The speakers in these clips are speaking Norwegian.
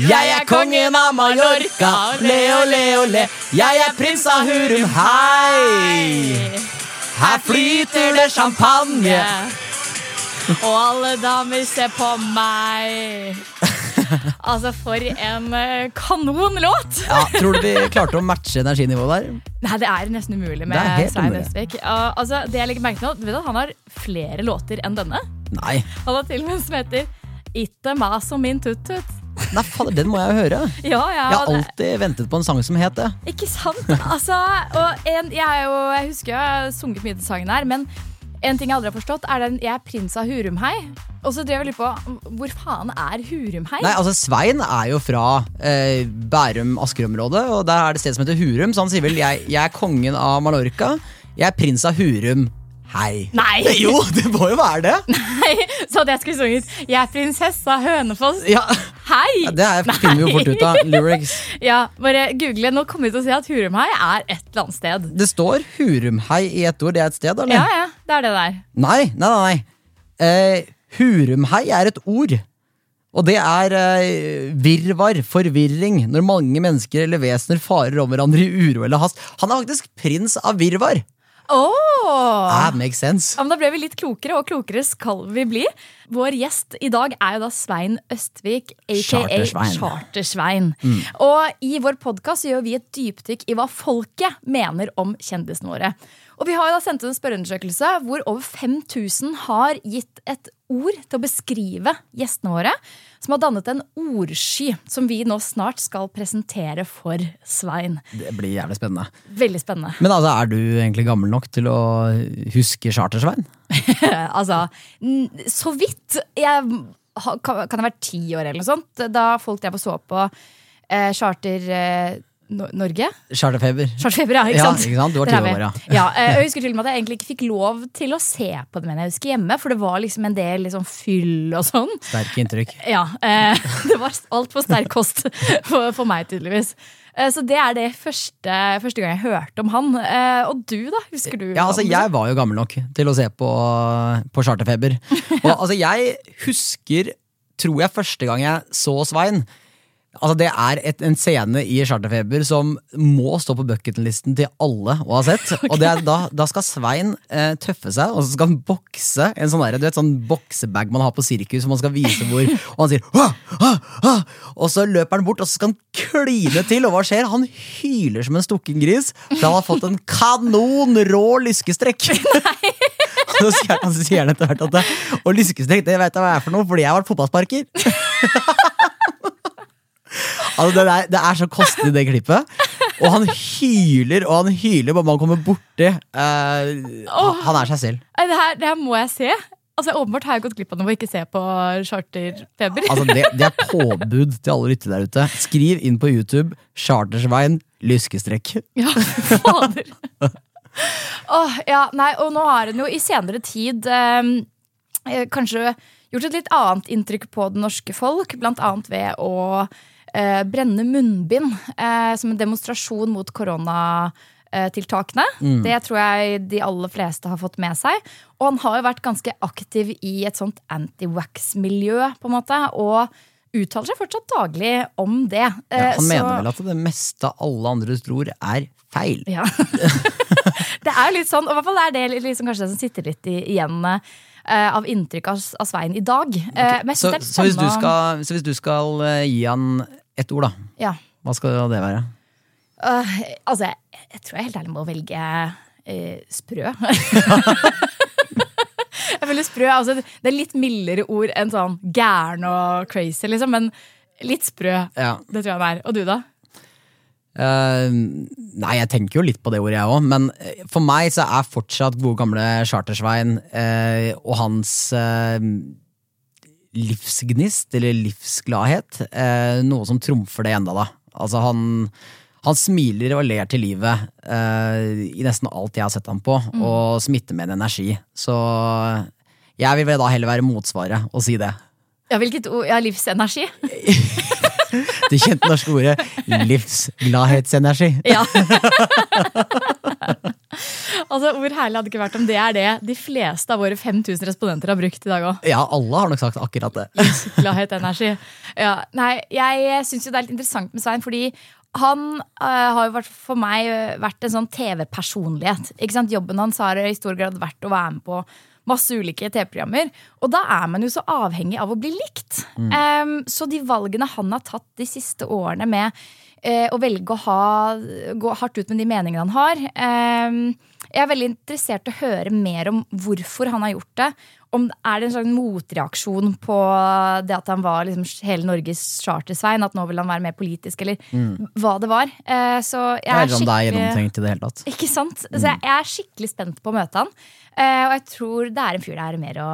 Jeg er kongen av Mallorca, le leo, le le. Jeg er prins av Hurum, hei. Her flyter det champagne. Og alle damer ser på meg. Altså, for en eh, kanonlåt! Ja, tror du vi klarte å matche energinivået der? Nei, det er nesten umulig med Svein. Østvik. Altså, det jeg legger merke til du vet at Han har flere låter enn denne. Nei. Han har til og med en som heter Itte mas om min tutt-tutt. Nei, fader, den må jeg jo høre. Ja, ja, Jeg har alltid ventet på en sang som het det. Ikke sant? Altså, og en, jeg, er jo, jeg husker jeg har sunget mye til sangen her, men en ting jeg aldri har forstått, er den 'Jeg er prins av Hurumhei'. Og så drev jeg litt på hvor faen er Hurumhei? Nei, altså Svein er jo fra eh, Bærum-Asker-området, og der er det stedet sted som heter Hurum, så han sier vel jeg, 'Jeg er kongen av Mallorca', 'Jeg er prins av Hurum'. Hei. Nei. Jo, det må jo være det! Nei, så hadde jeg skulle sunget 'Jeg er prinsessa Hønefoss'. Ja, Hei! Det er, finner vi jo fort ut av. Lyrics. Ja, bare google. Nå kommer vi til å si at Hurumhei er et eller annet sted. Det står Hurumhei i ett ord. Det er et sted, eller? Ja, ja, det er det der. Nei, nei. nei. Eh, Hurumhei er et ord. Og det er eh, virvar, forvirring, når mange mennesker eller vesener farer om hverandre i uro eller hast. Han er faktisk prins av virvar. Oh. That makes sense. Ja, men da ble vi litt klokere, og klokere skal vi bli. Vår gjest i dag er jo da Svein Østvik, aka Chartersvein. Chartersvein. Mm. Og i vår podkast gjør vi et dypdykk i hva folket mener om kjendisene våre. Og vi har jo da sendt ut en spørreundersøkelse hvor over 5000 har gitt et ord til å beskrive gjestene våre, som har dannet en ordsky som vi nå snart skal presentere for Svein. Det blir jævlig spennende. Veldig spennende. Men altså, er du egentlig gammel nok til å huske Charter-Svein? altså, så vidt. Jeg kan, ha være ti år eller noe sånt, da folk drev og så på eh, Charter eh, No Norge. Charterfeber. Charterfeber, ja, ikke Ja, ikke sant? Du var Der ti er vi. år, ja. ja. eh, Jeg husker til og med at jeg egentlig ikke fikk lov til å se på det, men jeg husker hjemme, for det var liksom en del liksom fyll og sånn. Sterke inntrykk. Ja, eh, Det var altfor sterk kost for, for meg, tydeligvis. Eh, Så det er det første, første gang jeg hørte om han. Og du, da? Husker du? Ja, altså? Jeg var jo gammel nok til å se på, på Charterfeber. Og altså jeg husker, tror jeg, første gang jeg så Svein. Altså Det er et, en scene i Charterfeber som må stå på bucketlisten til alle å ha sett. Og det er, da, da skal Svein eh, tøffe seg, og så skal han bokse en sånn, der, du vet, sånn boksebag man har på sirkus. Som man skal vise hvor Og han sier «Hå! Hå! Hå!» Og så løper han bort, og så skal han kline til. Og hva skjer? Han hyler som en stukken gris, for han har fått en kanon rå lyskestrekk. Og så sier han, så sier han etter hvert at det, Og lyskestrekk, det vet jeg hva er for noe, fordi jeg har vært fotballsparker. Altså, det, er, det er så kostelig, det klippet. Og han hyler og han hyler bare man kommer borti. Eh, han er seg selv. Det her, det her må jeg se. Altså, Åpenbart har jeg gått glipp av noe å ikke se på Charterfeber. Altså, det, det er påbud til alle lyttere der ute. Skriv inn på YouTube 'Chartersvein lyskestrekk'. Ja, fader. Åh, ja, nei, og nå har hun jo i senere tid eh, kanskje gjort et litt annet inntrykk på det norske folk, blant annet ved å eh, brenne munnbind eh, som en demonstrasjon mot koronatiltakene. Det tror jeg de aller fleste har fått med seg. Og han har jo vært ganske aktiv i et sånt anti-wax-miljø, på en måte. Og uttaler seg fortsatt daglig om det. Ja, Eh, han så- mener vel at det meste alle andre tror, er feil. ja. det er litt sånn, og i hvert fall er det liksom kanskje det som sitter litt igjen uh, av inntrykk av, av Svein i dag. Men Så, så, hvis du skal, så hvis du skal gi han ett ord, da, ja. hva skal det være? Uh, altså, jeg, jeg tror jeg helt ærlig må velge uh, sprø. jeg føler sprø, altså, Det er litt mildere ord enn sånn gæren og crazy, liksom. Men litt sprø. Ja. Det tror jeg det er. Og du, da? Uh, nei, jeg tenker jo litt på det ordet, jeg òg. Men eh, for meg så er fortsatt gode gamle Chartersvein og hans livsgnist, eller livsgladhet, eh, noe som trumfer det enda, da. Altså, han, han smiler og ler til livet eh, i nesten alt jeg har sett ham på, og smitter med en energi. Så jeg vil vel da heller være motsvaret og si det. Ja, hvilket ord? Ja, livsenergi. Det kjente norske ordet livsgladhetsenergi. Ja. altså, Hvor herlig hadde det ikke vært om det er det de fleste av våre 5000 respondenter har brukt i dag òg. Ja, alle har nok sagt akkurat det. Gladhet, energi. Ja, nei, jeg syns jo det er litt interessant med Svein, fordi han øh, har jo vært, for meg vært en sånn TV-personlighet. Ikke sant? Jobben hans har i stor grad vært å være med på masse ulike TV-programmer. Og da er man jo så avhengig av å bli likt. Em, så de valgene han har tatt de siste årene med eh, å velge å ha, gå hardt ut med de meningene han har em, Jeg er veldig interessert i å høre mer om hvorfor han har gjort det. Om Er det en slags motreaksjon på det at han var liksom hele Norges chartersvein? At nå vil han være mer politisk, eller hva det var. Eh, så jeg er det er gjennomtenkt i det hele tatt. ikke sant? Så jeg, jeg er skikkelig spent på å møte han. Eh, og jeg tror det er en fyr det er mer å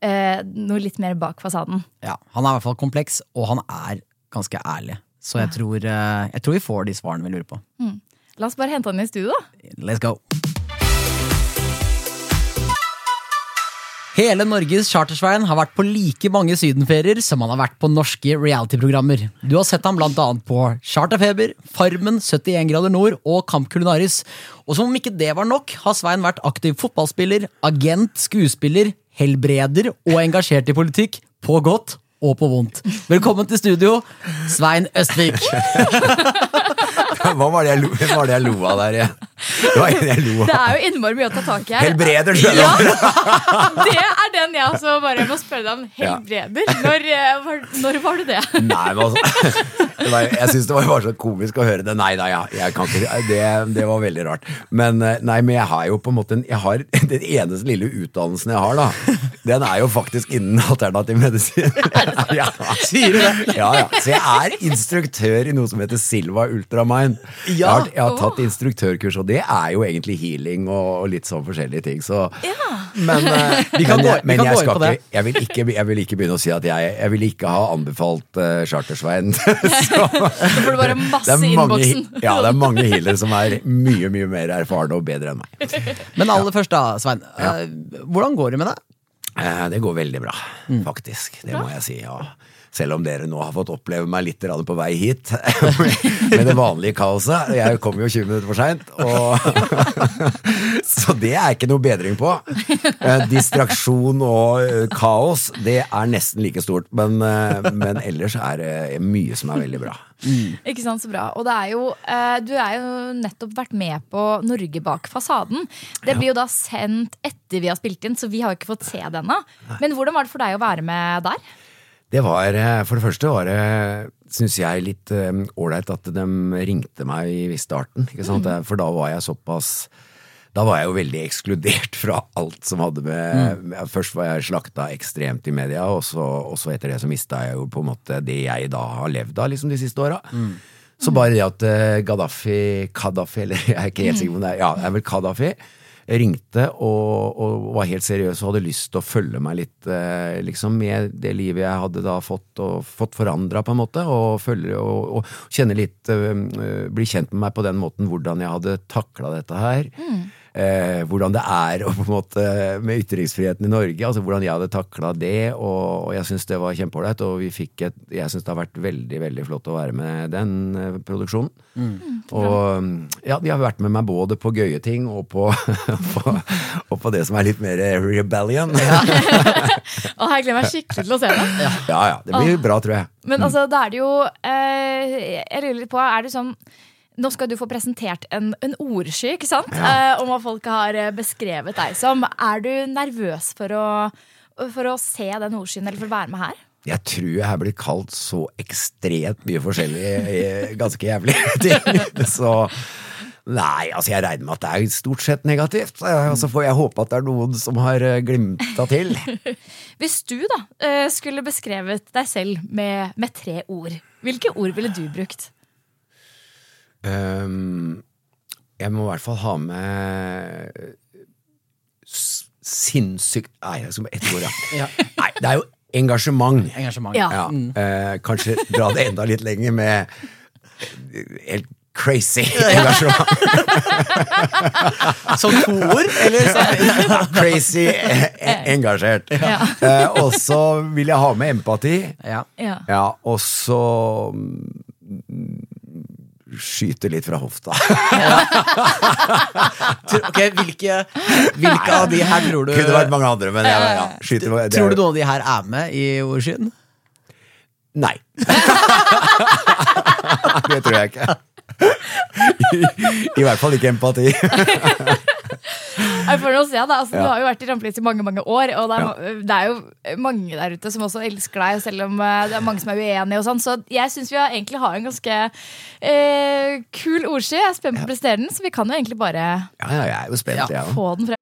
eh, Noe litt mer bak fasaden. Ja, han er i hvert fall kompleks, og han er ganske ærlig. Så jeg tror, eh, jeg tror vi får de svarene vi lurer på. La oss bare hente han i studio, da. Let's go! Hele Norges chartersveien har vært på like mange sydenferier som han har vært på norske reality-programmer. Du har sett ham annet på Charterfeber, Farmen, 71 grader nord og Kamp Kulinaris. Og som om ikke det var nok, har Svein vært aktiv fotballspiller, agent, skuespiller, helbreder og engasjert i politikk, på godt og på vondt. Velkommen til studio, Svein Østvik. Hva var det jeg lo, hva var det jeg lo av der igjen? Det var en jeg lo Det er jo innmari mye å ta tak i her. Helbreder, skjønner jeg det. Det er den jeg også bare må spørre deg om. Helbreder? Når, eh, var, når var du det? Nei, men altså det var, Jeg syns det var bare så komisk å høre det. Nei, da, ja, jeg kan ikke det, det var veldig rart. Men eh, nei, men jeg har jo på en måte en, jeg har, Den eneste lille utdannelsen jeg har, da, den er jo faktisk innen alternativ medisin. Ja, Sier du det? Ja, ja. Så jeg er instruktør i noe som heter Silva Ultramind. Jeg, har, jeg har tatt instruktørkurs, og det er jo egentlig healing og, litt sånn forskjellige ting. Så, Men, eh, Vi kan men, gå- jeg, vi men jeg, skal ikke, jeg, vil ikke, jeg vil ikke begynne å si at jeg Jeg vil ikke ha anbefalt uh, Chartersveien. Så får du bare masse i innboksen. ja, det er mange healere som er mye mye mer erfarne og bedre enn meg. Men aller først, da, Svein. eh, Hvordan går det med deg? Eh, Det går veldig bra, Mm. faktisk. Det må jeg si. ja. Selv om dere nå har fått oppleve meg litt på vei hit med det vanlige kaoset. Jeg kom jo 20 minutter for seint, og Så det er ikke noe bedring på. Eh, Distraksjon og eh, kaos, det er nesten like stort. Men, eh, men ellers er det mye som er veldig bra. Ikke sant, så bra. Og det er jo, du er jo nettopp vært med på Norge bak fasaden. Det blir jo da sendt etter vi har spilt inn, så vi har jo ikke fått se det ennå. Men hvordan var det for deg å være med der? Det var, eh, For det første var det, syns jeg, litt eh, ålreit at de ringte meg i starten. Sant? For da var jeg såpass Da var jeg jo veldig ekskludert fra alt som hadde med, mm. Først var jeg slakta ekstremt i media, og så, og så etter det så mista jeg jo på en måte det jeg da har levd av liksom de siste åra. Så bare det at eh, Gaddafi Kaddafi, eller jeg er ikke helt sikker på om det er Ja, det er vel Gaddafi. Ringte og, og var helt seriøs og hadde lyst til å følge meg litt eh, liksom med det livet jeg hadde da fått, og fått forandra, på en måte. Og, følge, og, og kjenne litt eh, Bli kjent med meg på den måten, hvordan jeg hadde takla dette her. Eh, hvordan det er og på en måte med ytringsfriheten i Norge. altså Hvordan jeg hadde takla det. Og, og jeg syns det var kjempeålreit. Og vi fikk et, jeg syns det har vært veldig veldig flott å være med den eh, produksjonen. Og ja, de har vært med meg både på gøye ting og på, på, og på det som er litt mer rebellion. Ja, Å, jeg gleder meg skikkelig til å se det. ja. Det blir bra, tror jeg. Men altså, da er det jo eh, Jeg lurer litt på, er det sånn nå skal du få presentert en, en ordsky ikke sant? Eh, om hva folk har eh, beskrevet deg som. Er du nervøs for å, for å se den ordskyen, eller for å være med her? Jeg tror jeg er blitt kalt så ekstremt mye forskjellig, eh, ganske jævlige ting. Så Nei, altså jeg regner med at det er stort sett negativt. Eh, Og så får jeg håpe at det er noen som har glimta til. Hvis du da skulle beskrevet deg selv med, med tre ord, hvilke ord ville du brukt? Um, jeg må i hvert fall ha med sinnssykt Nei, jeg skal bare ett ord, ja. Nei, det er jo engasjement. Engasjement. Ja. Ja, eh, kanskje dra det enda litt lenger med eh, helt crazy engasjement. Som to ord? Eller Crazy engasjert. engasjert. Eh, og så vil jeg ha med empati. ja. Ja. Ja, og så mm, skyte litt fra hofta. Ok, hvilke, hvilke av de her tror du Kunne vært mange andre, men jeg, ja, skyter, det Tror du noen av de her er med i ordskyen? Nei. det tror jeg ikke. I, I hvert fall ikke empati. Jeg får nå se da, altså, Du har jo vært i rampelyset i mange mange år, og det er, det er jo mange der ute som også elsker deg, selv om eh, det er mange som er uenige. og sånn, Så jeg syns vi har egentlig har en ganske eh, kul ordsky. Jeg er spent på å prestere den, så vi kan jo egentlig bare Ja, ja, jeg er jo spent, ja, få den frem.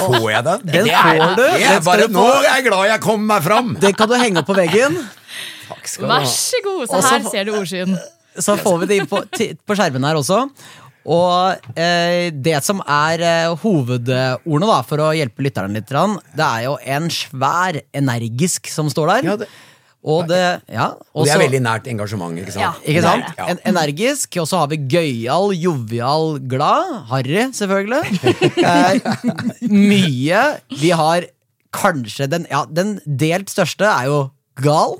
Får jeg den? Den Det er- får du. det er bare, nå er jeg glad jeg kom meg fram! Den kan du henge opp på veggen. Takk skal du Vær så god, så her ser du ordsyn. Så får vi det inn på, på skjermen her også. Og eh, det som er eh, hovedordene da, for å hjelpe lytterne litt, det er jo en svær energisk som står der. Ja, det- og det, ja, Og det er veldig nært engasjement, ikke sant? Ja. Ikke sant? Ja. En, energisk, og så har vi gøyal, jovial, glad. Harry, selvfølgelig. Eh, mye. Vi har kanskje den, ja, den delt største er jo gal.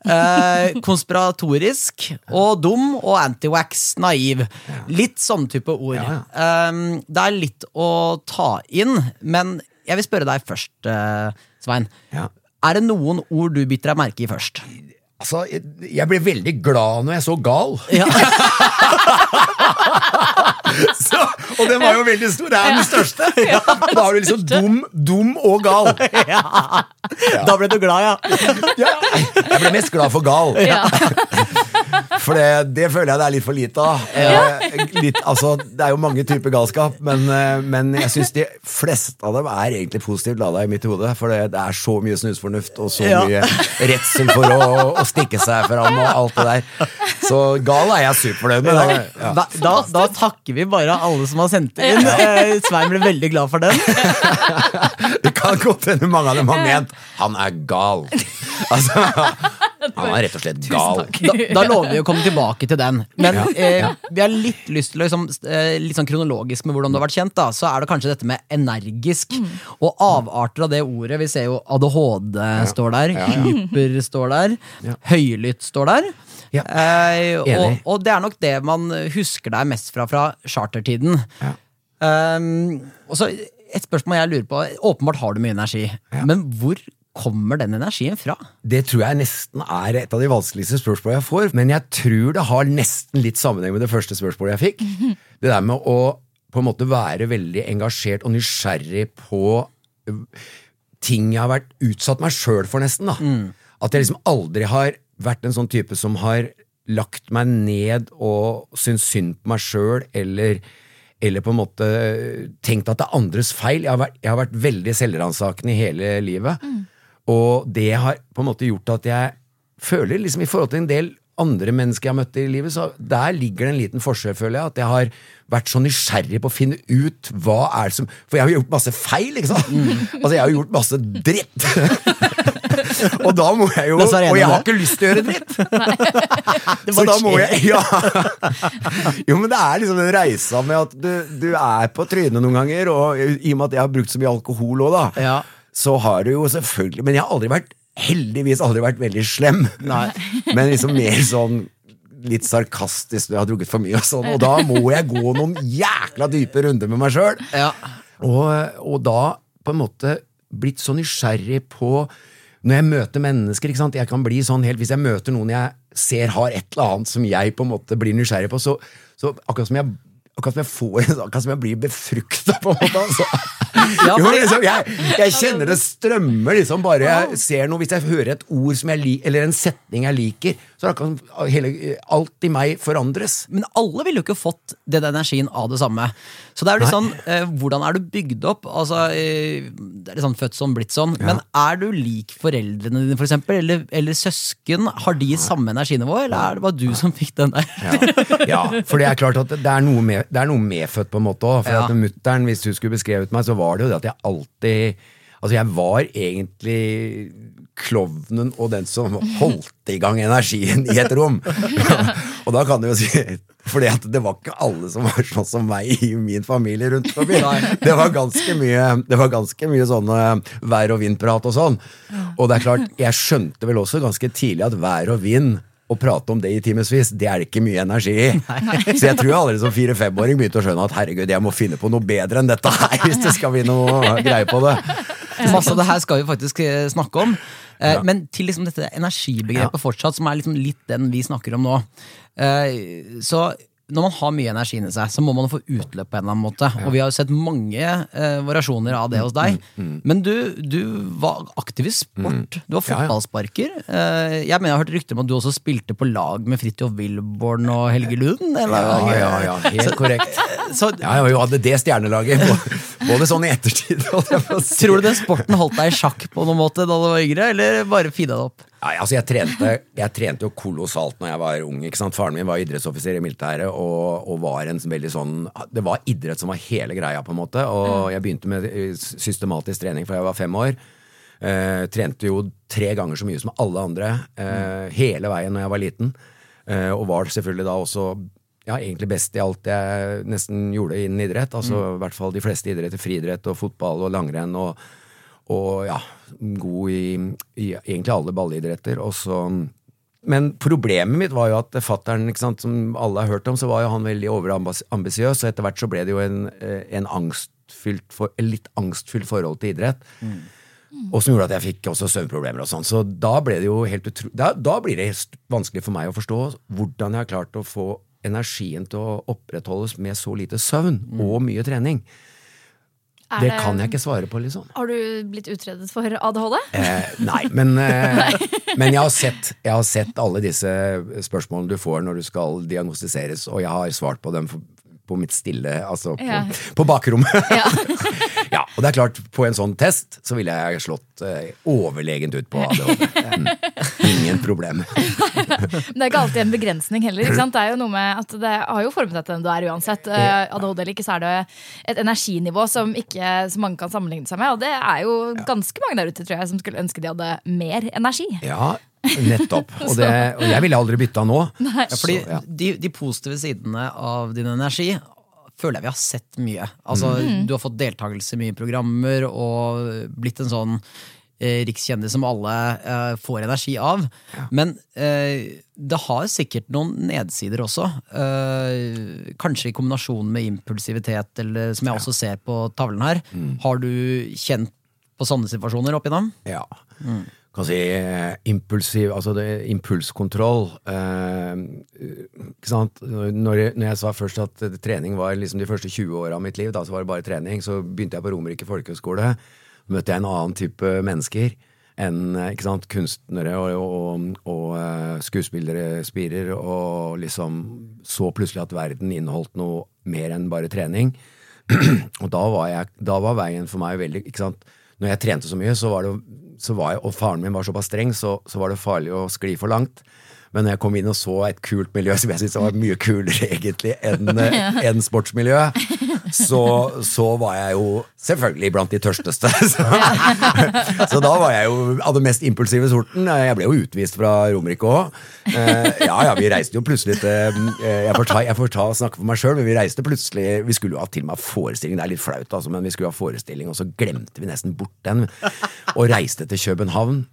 Eh, konspiratorisk og dum og antiwax, naiv. Litt sånn type ord. Eh, det er litt å ta inn, men jeg vil spørre deg først, eh, Svein. Ja. Er det noen ord du biter deg merke i først? Altså, jeg, ble veldig glad når jeg så Gal. Ja. Så, og den var jo veldig stor. Det er den største. Da er du liksom dum, dum og gal. Da ble du glad, ja. Ja. Jeg ble mest glad for gal. Ja. For det, det føler jeg det er litt for lite av. Eh, litt, altså, det er jo mange typer galskap, men, eh, men jeg syns de fleste av dem er egentlig positivt lada i mitt hode. For det, det er så mye snusfornuft og så mye redsel for å, å stikke seg fram og alt det der. Så gal er jeg superfornøyd med. Det, ja. Da, da, da takker vi bare alle som har sendt inn. Eh, Svein ble veldig glad for den. Det kan godt hende mange av dem har ment han er gal. Altså, han er rett og slett gal. Da, da lover vi å komme tilbake til den. Men eh, vi har litt lyst til å liksom, eh, litt sånn kronologisk med hvordan du har vært kjent. da Så er det kanskje dette med energisk. Og avarter av det ordet. Vi ser jo ADHD står der, hyper står der, høylytt står der. Ja. Eh, og, Enig. og det er nok det man husker deg mest fra fra chartertiden. Ja. Um, og så et spørsmål jeg lurer på. Åpenbart har du mye energi, men hvor kommer den energien fra? Det tror jeg nesten er et av de vanskeligste spørsmålene jeg får, men jeg tror det har nesten litt sammenheng med det første spørsmålet jeg fikk. Det der med å på en måte være veldig engasjert og nysgjerrig på ting jeg har vært utsatt meg sjøl for, nesten. da. At jeg liksom aldri har vært en sånn type som har lagt meg ned og syntes synd på meg sjøl, eller eller på en måte tenkt at det er andres feil. Jeg har vært, jeg har vært veldig selvransakende i hele livet. Og det har på en måte gjort at jeg føler, liksom i forhold til en del andre mennesker jeg har møtt i livet, så der ligger det en liten forskjell, føler jeg. At jeg har vært så nysgjerrig på å finne ut hva er det som For jeg har gjort masse feil, ikke sant? Altså, jeg har gjort masse dritt. og da må jeg jo Og jeg har ikke lyst til å gjøre dritt. Så da må jeg Ja. Jo, men det er liksom den reisa med at du, du er på trynet noen ganger, og i og med at jeg har brukt så mye alkohol òg, da, Ja. Så har du jo selvfølgelig Men jeg har aldri vært heldigvis aldri vært veldig slem. Nei. Men liksom mer sånn litt sarkastisk når jeg har drukket for mye, og sånn, og da må jeg gå noen jækla dype runder med meg sjøl. Ja. Og, og da på en måte blitt så nysgjerrig på Når jeg møter mennesker, ikke sant? jeg kan bli sånn helt Hvis jeg møter noen jeg ser har et eller annet som jeg på en måte blir nysgjerrig på, så, så akkurat som jeg Akkurat som jeg får Akkurat som jeg blir befrukta, på en måte. Altså. Ja, jo, liksom, jeg, jeg kjenner det strømmer, liksom, bare jeg ser noe Hvis jeg hører et ord som jeg liker, eller en setning jeg liker, så kan hele, alt i meg forandres. Men alle ville jo ikke fått den energien av det samme. Så det er jo litt sånn, eh, hvordan er du bygd opp? Altså, eh, det er litt sånn født sånn, blitt sånn. Men er du lik foreldrene dine, for eksempel? Eller, eller søsken? Har de samme energinivå, eller er det bare du som fikk den der? Ja, for det er klart at det er noe, med, det er noe medfødt på en måte òg. For Ja. at hvis hun skulle beskrevet meg, så var det jo det at jeg alltid Altså, jeg var egentlig klovnen og den som holdt i gang energien i et rom. og da kan du jo si fordi at det var ikke alle som var sånn som meg i min familie rundt forbi. Det var ganske mye, det var ganske mye sånne vær og vind-prat og sånn. Og det er klart, jeg skjønte vel også ganske tidlig at vær og vind å prate om det i timevis, det er det ikke mye energi i. Så jeg tror jeg allerede som fire-femåring begynte å skjønne at herregud, jeg må finne på noe bedre enn dette her hvis det skal bli noe greie på det. Masse av det her skal vi faktisk eh, snakke om. Eh, Ja. Men til liksom dette energibegrepet Ja. fortsatt, som er liksom litt den vi snakker om nå. Eh, Så når man har mye energi inni seg, så må man få utløp på en eller annen måte. Og vi har jo sett mange eh, variasjoner av det hos deg. Mm, Men du, du var aktiv i sport. Du var fotballsparker. Eh, Jeg mener jeg har hørt rykter om at du også spilte på lag med Fridtjof Wilborn og Helge Lund. Eller? Ja, ja, ja, helt korrekt. Så Ja, jeg hadde det stjernelaget, både- sånn i ettertid si. tror du den sporten holdt deg i sjakk på noen måte da du var yngre, eller bare fida det opp? Nei, altså jeg trente, jeg trente jo kolossalt når jeg var ung. ikke sant? Faren min var idrettsoffiser i militæret og, og var en veldig sånn Det var idrett som var hele greia, på en måte. Og jeg begynte med eh, systematisk trening fra jeg var fem år. Eh, trente jo tre ganger så mye som alle andre eh, hele veien når jeg var liten. Eh, og var selvfølgelig da også ja, egentlig best i alt jeg nesten gjorde innen idrett. Altså i hvert fall de fleste idretter. Friidrett og fotball og langrenn. og og ja, god i, i egentlig alle ballidretter. Og så men problemet mitt var jo at fattern, som alle har hørt om, så var jo han veldig overambisiøs, og etter hvert så ble det jo en, eh, en angstfylt for, en litt angstfylt forhold til idrett. Og som gjorde at jeg fikk også søvnproblemer og sånn. Så da ble det jo helt utro... Da, da blir det vanskelig for meg å forstå hvordan jeg har klart å få energien til å opprettholdes med så lite søvn og mye trening. Er Det kan jeg ikke svare på, liksom. Har du blitt utredet for ADHD? Eh, nei, men, eh, men jeg, har sett, jeg har sett alle disse spørsmålene du får når du skal diagnostiseres, og jeg har svart på dem på, på mitt stille, altså på, Ja. på bakrommet. Ja. og det er klart, på en sånn test så ville jeg slått eh, overlegent ut på ADHD. Mm. Ingen problem. Men det er ikke alltid en begrensning heller. Ikke sant? Det er jo noe med at det har jo formet deg til den du er uansett. Eh, ADHD eller ikke, så er det et energinivå som ikke så mange kan sammenligne seg med. Og det er jo ganske mange der ute tror jeg, som skulle ønske de hadde mer energi. Ja, nettopp. Og, det, og jeg ville aldri bytta nå. Fordi Så, ja. de, de positive sidene av din energi føler jeg vi har sett mye. Altså, Mm. Du har fått deltakelse i mye programmer og blitt en sånn eh, rikskjendis som alle eh, får energi av. Men eh, det har sikkert noen nedsider også. Eh, kanskje i kombinasjon med impulsivitet, eller som jeg også ser på tavlen her. Mm. Har du kjent på sånne situasjoner opp igjennom? Ja. Kan si impulsiv Altså det, impulskontroll. Eh, ikke sant? Når jeg, når jeg sa først at trening var liksom de første 20 åra av mitt liv, da så var det bare trening, så begynte jeg på Romerike folkehøgskole. Møtte jeg en annen type mennesker enn eh, ikke sant, kunstnere og, og, og eh, skuespillere, spirer, og liksom så plutselig at verden inneholdt noe mer enn bare trening. og da var, jeg, da var veien for meg veldig ikke sant? Når jeg trente så mye, så var det, så var jeg, og faren min var såpass streng, så, så var det farlig å skli for langt. Men når jeg kom inn og så et kult miljø som jeg syntes var mye kulere egentlig enn en sportsmiljøet, så, så var jeg jo selvfølgelig blant de tørsteste. Så, så da var jeg jo av det mest impulsive sorten. Jeg ble jo utvist fra Romerike òg. Ja, ja, vi reiste jo plutselig til eh, Jeg får ta, jeg får ta og snakke for meg sjøl, men vi reiste plutselig Vi skulle jo ha til og med forestilling, det er litt flaut, altså, men vi skulle ha forestilling, og så glemte vi nesten bort den. Og reiste til København.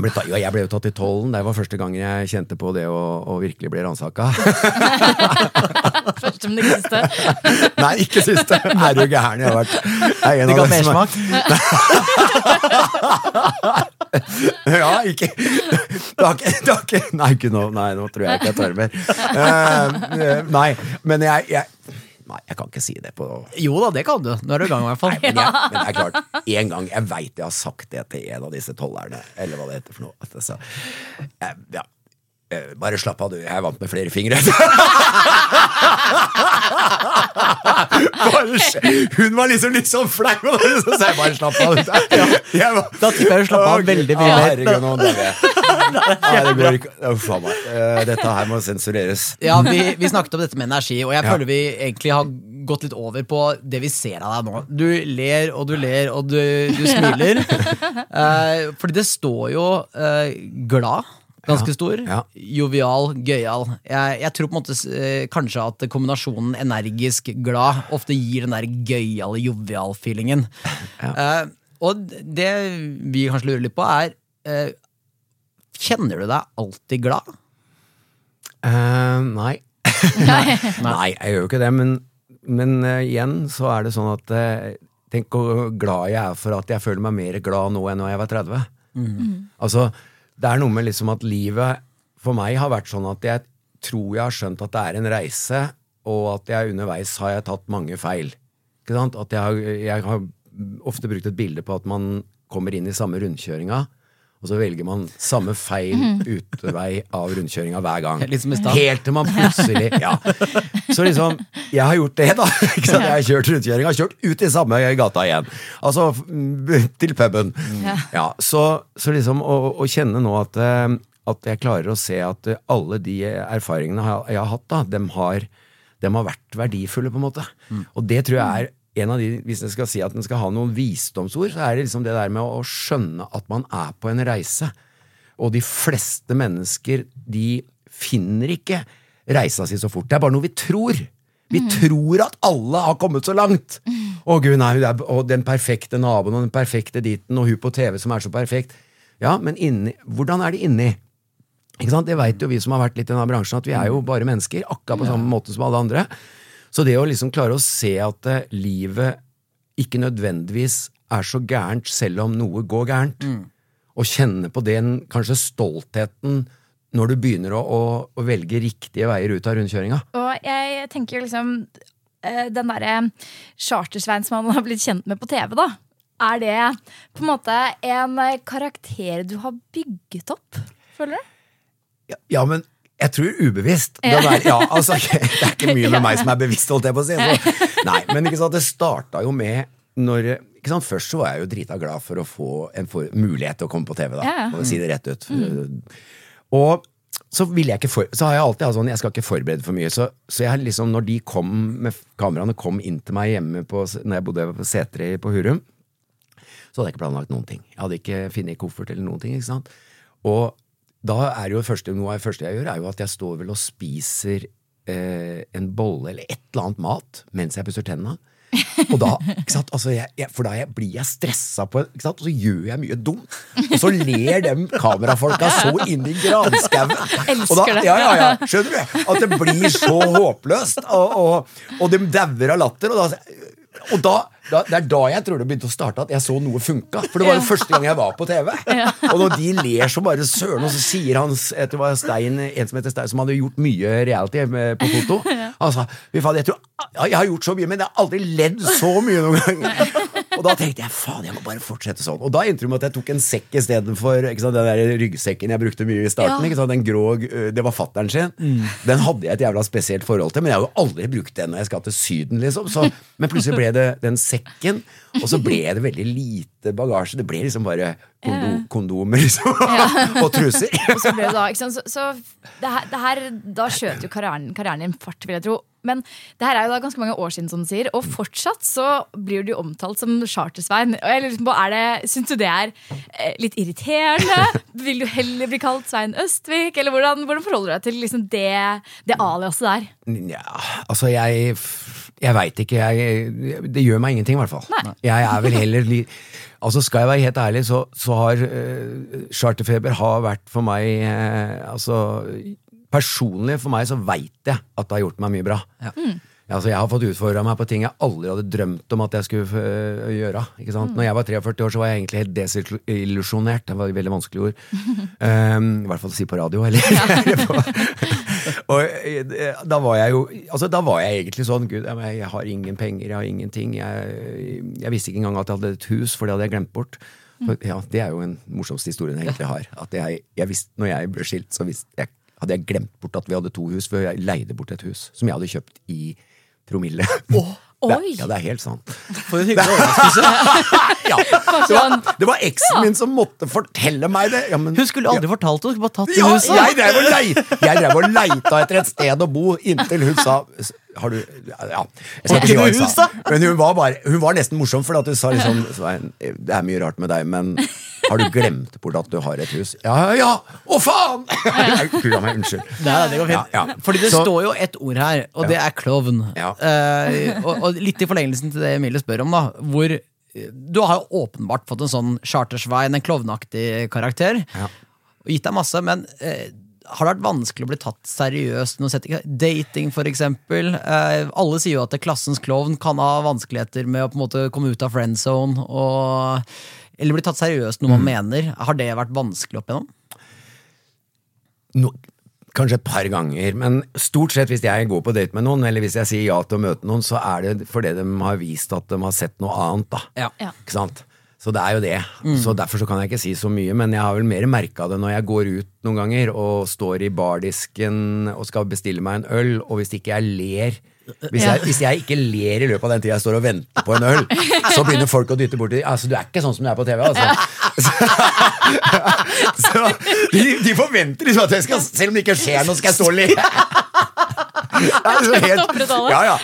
Ble ta, ja, jeg ble jo tatt i tollen. Det var første gangen jeg kjente på det å virkelig bli ransaka. Første, men ikke siste. Nei, ikke siste. Er du gæren? Jeg har vært jeg er en Det av ga dem som mersmak. Ja, ikke det har ikke, det har ikke Nei, ikke nå. Nei, nå tror jeg ikke jeg tar mer. Eh, eh, nei, men jeg, jeg Nei, jeg kan ikke si det på Jo da, det kan du. Nå er du i gang, i hvert fall. Nei, Men, jeg, men det er klart, en gang Jeg veit jeg har sagt det til en av disse tollerne, eller hva det heter for noe. Så, eh, ja. Eh, Bare slapp av, du. Jeg er vant med flere fingre. Hun var liksom litt sånn flau, og så sa jeg bare slapp av. Jeg var- Da tipper jeg hun slapp av veldig mye mer. Herregud, nå dauer jeg. Det går. Uff a meg. Eh, Dette her må sensureres. Ja, vi, vi snakket om dette med energi, og jeg føler vi egentlig har gått litt over på det vi ser av deg nå. Du ler og du ler og du, du smiler. Eh, fordi det står jo uh, glad. Ganske Ja, stor. ja. Jovial, gøyal. Jeg, jeg tror på en måte eh, kanskje at kombinasjonen energisk glad ofte gir den der gøyale, jovial-feelingen. Eh, og det vi kanskje lurer litt på, er eh, Kjenner du deg alltid glad? Uh, nei. nei, jeg gjør jo ikke det, men, men uh, igjen så er det sånn at uh, Tenk hvor glad jeg er for at jeg føler meg mer glad nå enn da jeg var 30. Altså, det er noe med liksom at livet for meg har vært sånn at jeg tror jeg har skjønt at det er en reise, og at jeg underveis har jeg tatt mange feil. At jeg har, jeg har ofte brukt et bilde på at man kommer inn i samme rundkjøringa, og så velger man samme feil utvei av rundkjøringa hver gang. Helt til man plutselig Ja. Så liksom, jeg har gjort det, da. Ikke sant? Jeg har kjørt rundkjøringa, kjørt ut i samme gata igjen. Altså mm, til puben. Ja, så, så liksom å, å kjenne nå at, eh, at jeg klarer å se at alle de erfaringene jeg jeg har hatt, da, dem har, dem har vært verdifulle, på en måte. Og det tror jeg er en av de, Hvis en skal si at en skal ha noen visdomsord, så er det liksom det der med å skjønne at man er på en reise. Og de fleste mennesker, de finner ikke reisa si så fort. Det er bare noe vi tror. Vi tror at alle har kommet så langt. Å gud, nei, og den perfekte naboen og den perfekte ditten, og hun på TV som er så perfekt. Ja, men inni, hvordan er det inni? Ikke sant? Det vet jo vi som har vært litt i denne bransjen, at vi er jo bare mennesker, akkurat på samme måte som alle andre. Så det å liksom klare å se at eh, livet ikke nødvendigvis er så gærent selv om noe går gærent, og kjenne på den kanskje stoltheten når du begynner å, å, å velge riktige veier ut av rundkjøringa. Og jeg tenker liksom eh, Den derre Chartersveien som man har blitt kjent med på TV, da. Er det på en måte en karakter du har bygget opp? Føler du? Ja, ja, men jeg tror ubevisst. Det er, ja, altså, det er ikke mye med meg som er bevisst, holdt jeg på å si. Så, nei, men ikke sant, det starta jo med når ikke sant, Først så var jeg jo drita glad for å få en for, mulighet til å komme på TV, da. Ja. Og si det rett ut. Og så, vil jeg ikke for, så har jeg alltid hatt sånn, jeg skal ikke forberede for mye. Så, så jeg liksom, når de kom med kameraene kom inn til meg hjemme på, når jeg bodde på Setre på Hurum, så hadde jeg ikke planlagt noen ting. Jeg hadde ikke funnet koffert eller noen ting. ikke sant? Og da er jo første, noe av det første jeg gjør, er jo at jeg står vel og spiser eh, en bolle eller et eller annet mat mens jeg pusser tenna. Og da, ikke sant, altså jeg, jeg, For da jeg, blir jeg stressa, på, ikke sant, og så gjør jeg mye dumt. Og så ler de kamerafolka så inn i granskauen. Ja, ja, ja, skjønner du? At det blir så håpløst. Og, og, og de dauer av latter. Og da, og da, da, det er da jeg tror det begynte å starte at jeg så noe funka. For det var jo første gang jeg var på TV. Og når de ler så bare søren, og så sier han Etter hva det var Stein, en som heter Stein, som hadde gjort mye reality med- på foto Han sa fy faen, jeg tror jeg har gjort så mye, men jeg har aldri ledd så mye noen gang. Og da tenkte jeg faen, jeg må bare fortsette sånn. Og da endte det med at jeg tok en sekk istedenfor den der ryggsekken jeg brukte mye i starten. Ja. Den grå, det var fatteren sin. Den hadde jeg et jævla spesielt forhold til, men jeg har jo aldri brukt den når jeg skal til Syden. liksom så, Men plutselig ble det den sekken, og så ble det veldig lite bagasje. Det ble liksom bare kondo, kondomer liksom, og truser. Og så ble det da, ikke sant? Så, så det her, det her, da skjøt jo karrieren, karrieren din fart, vil jeg tro. Men det her er jo da ganske mange år siden, som du sier, og fortsatt så blir du omtalt som Chartersvein. Liksom på, det, Syns du det er eh, litt irriterende? Vil du heller bli kalt Svein Østvik? Eller hvordan, hvordan forholder du deg til liksom det, det aliaset der? Ja, altså jeg Jeg veit ikke. Jeg, det gjør meg ingenting, i hvert fall. Jeg er vel heller Altså Skal jeg være helt ærlig, så, så har uh, charterfeber har vært for meg uh, Altså Personlig for meg så veit jeg at det har gjort meg mye bra. Ja, altså Jeg har fått utfordra meg på ting jeg aldri hadde drømt om at jeg skulle øh, gjøre. Ikke sant? Når jeg var 43 år, så var jeg egentlig helt desillusjonert. Det var et veldig vanskelig ord. Um, I hvert fall å si på radio. Eller, og eh, da var jeg jo Altså Da var jeg egentlig sånn Gud, jeg, har ingen penger, jeg har ingenting. Jeg, jeg visste ikke engang at jeg hadde et hus, for det hadde jeg glemt bort. For, ja, Det er jo den morsomste historien jeg egentlig har. At jeg, jeg visste, når jeg ble skilt, så visste jeg, hadde jeg glemt bort at vi hadde to hus, for jeg leide bort et hus som jeg hadde kjøpt i promille. Det, Oi. ja, det er helt sant. For en hyggelig overraskelse. Ja, det var, det var eksen min som måtte fortelle meg det. Ja, men, Hun skulle aldri fortalt det, hun skulle bare tatt det ja, huset. jeg drev og leit- jeg drev og leita etter et sted å bo inntil hun sa har du, ja, jeg ikke hun sa. Men hun var, bare, hun var nesten morsom, for at hun sa liksom Svein, det er mye rart med deg, men har du glemt bort at du har et hus? Ja, ja, ja! Å, faen! Gud a meg, unnskyld. Nei, det går fint. Ja, ja. Fordi det Så- står jo et ord her, og det er klovn. Ja. Eh, og, og litt i forlengelsen til det Emilie spør om, da. Hvor du har jo åpenbart fått en sånn chartersvein, en klovnaktig karakter. Ja. Og gitt deg masse, men eh, har det vært vanskelig å bli tatt seriøst? Dating, for eksempel. Eh, alle sier jo at klassens klovn kan ha vanskeligheter med å på en måte komme ut av friend zone. Og, eller bli tatt seriøst noe man mener. Har det vært vanskelig opp igjennom? no, Kanskje et par ganger, men stort sett hvis jeg går på date med noen, eller hvis jeg sier ja til å møte noen, så er det fordi de har vist at de har sett noe annet. da. Ja. Ja. Ikke sant? Så det er jo det. Så Derfor så kan jeg ikke si så mye, men jeg har vel mer merka det når jeg går ut noen ganger og står i bardisken og skal bestille meg en øl, og hvis ikke jeg ler hvis jeg, hvis jeg ikke ler i løpet av den tida jeg står og venter på en øl, så begynner folk å dytte borti altså, Du er ikke sånn som du er på TV, altså. Så de, de forventer liksom at jeg skal Selv om det ikke skjer noe, skal jeg stå og le. Er liksom helt, ja, ja.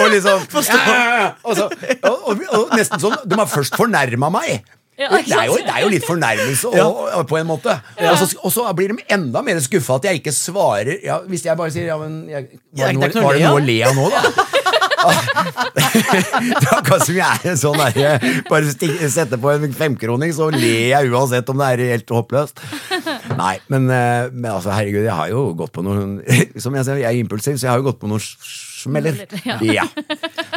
Og liksom ja, ja, ja. Og, så, og, og, og nesten sånn De har først fornærma meg. Ja, det, er jo, det er jo litt fornærmelse og, ja. på en måte. Og, så, og så blir de enda mer skuffa at jeg ikke svarer. Ja, hvis jeg bare sier ja, men jeg, var, det er noe, var det noe å le av nå, da? Det er akkurat som jeg er en sånn derre Bare setter sette på en femkroning, så ler jeg uansett om det er helt håpløst. Nei, men, eh, men altså, herregud, jeg har jo gått på noen Som jeg sier, jeg er impulsiv, så jeg har jo gått på noen smeller. Ja.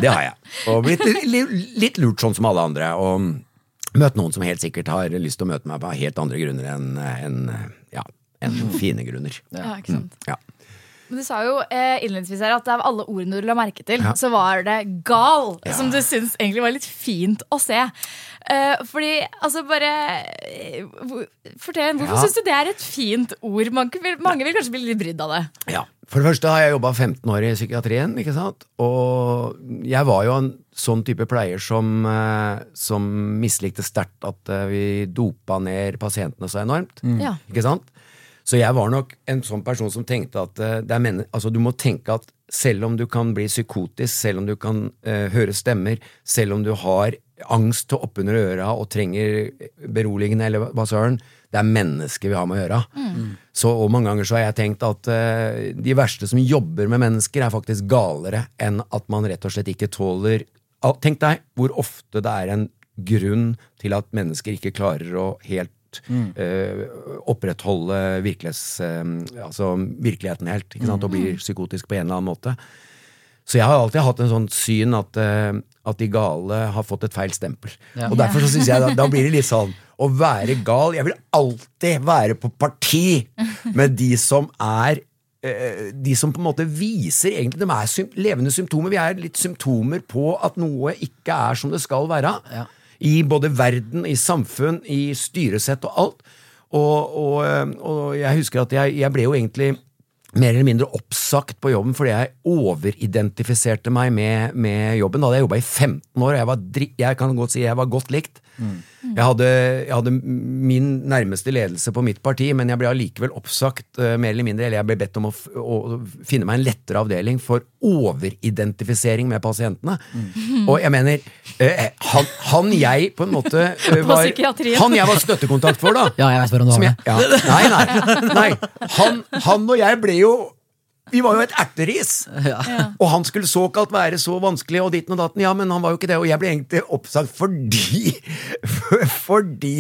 Det har jeg. Og blitt litt, litt lurt sånn som alle andre. Og møtt noen som helt sikkert har lyst til å møte meg på helt andre grunner enn en, ja, en fine grunner. Ja, ikke sant. Ja. Men Du sa jo eh, innledningsvis her at av alle ordene du la merke til, Ja. så var det gal, Ja. som du syns egentlig var litt fint å se. Eh, fordi, altså bare eh, hvor- Fortell, hvorfor Ja. syns du det er et fint ord? Mange vil, mange vil kanskje bli litt brydd av det. Ja. For det første har jeg jobba 15 år i psykiatrien, ikke sant? og jeg var jo en sånn type pleier som, eh, som mislikte sterkt at eh, vi dopa ned pasientene så enormt. Ja. Ikke sant? Så jeg var nok en sånn person som tenkte at eh, er altså, du må tenke at selv om du kan bli psykotisk, selv om du kan uh, høre stemmer, selv om du har angst til oppunder øra og trenger beroligende eller hva søren, det er mennesker vi har med å gjøre. Så og mange ganger så har jeg tenkt at uh, de verste som jobber med mennesker, er faktisk galere enn at man rett og slett ikke tåler Tenk deg hvor ofte det er en grunn til at mennesker ikke klarer å helt eh, opprettholde virkelighets, eh, altså virkeligheten helt, ikke sant? og blir psykotisk på en eller annen måte. Så jeg har alltid hatt en sånn syn at, uh, at de gale har fått et feil stempel. Og derfor så synes jeg da, da blir det litt sånn å være gal Jeg vil alltid være på parti med de som er de som på en måte viser egentlig De er sym levende symptomer. Vi er litt symptomer på at noe ikke er som det skal være. I både verden, i samfunn, i styresett og alt. Og, og, eh, og jeg husker at jeg, jeg ble jo egentlig mer eller mindre oppsagt på jobben fordi jeg overidentifiserte meg med, med jobben. Da hadde jeg jobba i 15 år, og jeg, var jeg kan godt si jeg var godt likt. Jeg, hadde, jeg hadde min nærmeste ledelse på mitt parti, men jeg ble allikevel oppsagt eh, mer eller mindre, eller jeg ble bedt om å, f å finne meg en lettere avdeling for overidentifisering med pasientene. Og jeg mener, eh, han, han jeg på en måte eh, var. Han jeg var støttekontakt for, da. Ja, jeg vet hvordan du har det. ja, nei, nei, nei. Han, han og jeg ble jo Vi var jo et erteris. Og han skulle såkalt være så vanskelig og ditten og datten. Ja, men han var jo ikke det. Og jeg ble egentlig oppsagt fordi Fordi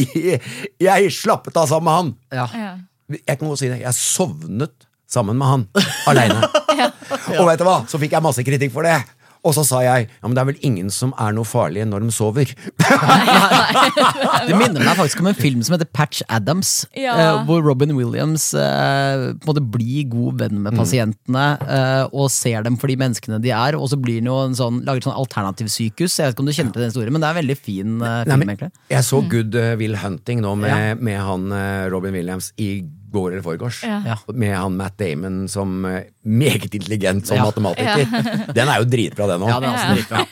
jeg slappet av sammen med han. Ja. Jeg kan godt si det. Jeg sovnet sammen med han. Aleine. Og vet du hva? Så fikk jeg masse kritikk for det. Og så sa jeg ja, men det er vel ingen som er noe farlige når de sover. Det minner meg faktisk om en film som heter Patch Adams. Ja. eh, hvor Robin Williams eh, på en måte blir god venn med pasientene eh, og ser dem for de menneskene de er. Og så blir han jo en sånn, lager sånn alternativsykehus. Jeg vet ikke om du kjenner til den historien, men det er en veldig fin eh, Nei, film. men egentlig jeg så Good uh, Will Hunting nå med, med han eh, Robin Williams i går eller foregårs. Ja. Med han Matt Damon som eh, meget intelligent som Ja. matematiker. Den er jo dritbra, den òg. Ja, den er også dritbra.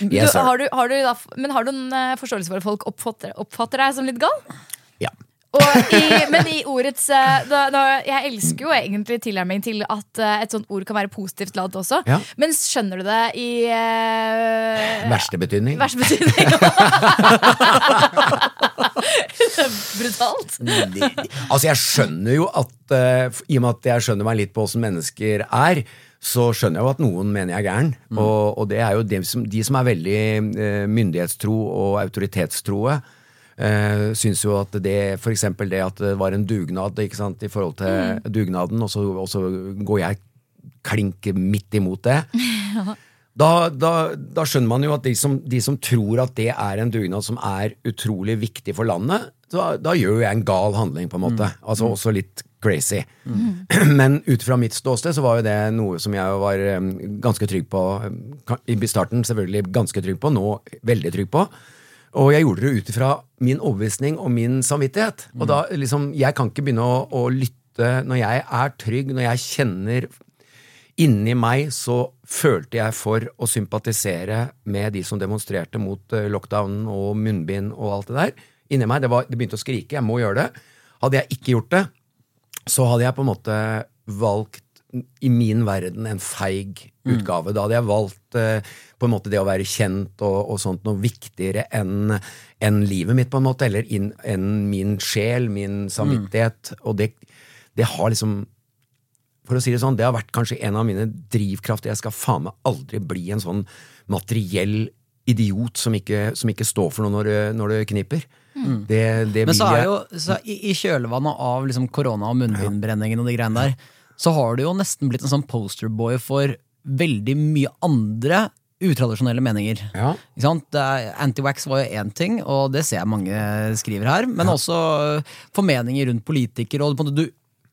Du, Yes, har du, har du da, men har du en eh, forståelse for at folk oppfatter, oppfatter deg som litt gal? Ja. Og i, men i ordets eh, da, da, Jeg elsker jo egentlig tilnærming til at eh, et sånt ord kan være positivt ladd også. Ja. Men skjønner du det i uh, Verste betydning. Verste betydning. Brutalt. De- Altså, jeg skjønner jo at uh, I og med at jeg skjønner meg litt på åssen mennesker er, så skjønner jeg jo at noen mener jeg er gæren. Og, og det er jo de som, de som er veldig uh, myndighetstro og autoritetstroe. Uh, syns jo at det for eksempel det at det var en dugnad ikke sant, i forhold til dugnaden, og så, og så går jeg klink midt imot det. Da, da, da skjønner man jo at de som, de som tror at det er en dugnad som er utrolig viktig for landet, da, da gjør jo jeg en gal handling, på en måte. Altså også litt crazy. Men ut fra mitt ståsted så var jo det noe som jeg var ganske trygg på. I starten selvfølgelig ganske trygg på, nå veldig trygg på. Og jeg gjorde det ut ifra min overbevisning og min samvittighet. Og da liksom, Jeg kan ikke begynne å, å lytte når jeg er trygg, når jeg kjenner Inni meg så følte jeg for å sympatisere med de som demonstrerte mot lockdownen lockdown og munnbind og alt det der. Inni meg, det, var, det begynte å skrike, jeg må gjøre det. Hadde jeg ikke gjort det, så hadde jeg på en måte valgt i min verden en feig utgave. Da hadde jeg valgt eh, på en måte det å være kjent og, og sånt noe viktigere enn en livet mitt, på en måte, eller enn min sjel, min samvittighet. Og det, det har liksom for å si det sånn, det har vært kanskje en av mine drivkrafter. Jeg skal faen meg aldri bli en sånn materiell idiot som ikke, som ikke står for noe når det, når det kniper. Det, det Men så er jo, så i, i kjølvannet av liksom korona og munnbindbrenningen og de greiene der, så har du jo nesten blitt en sånn posterboy for veldig mye andre utradisjonelle meninger. Ja. Ikke sant? Det er- var jo én ting, og det ser jeg mange skriver her, men også øh, formeninger rundt politikere. og du,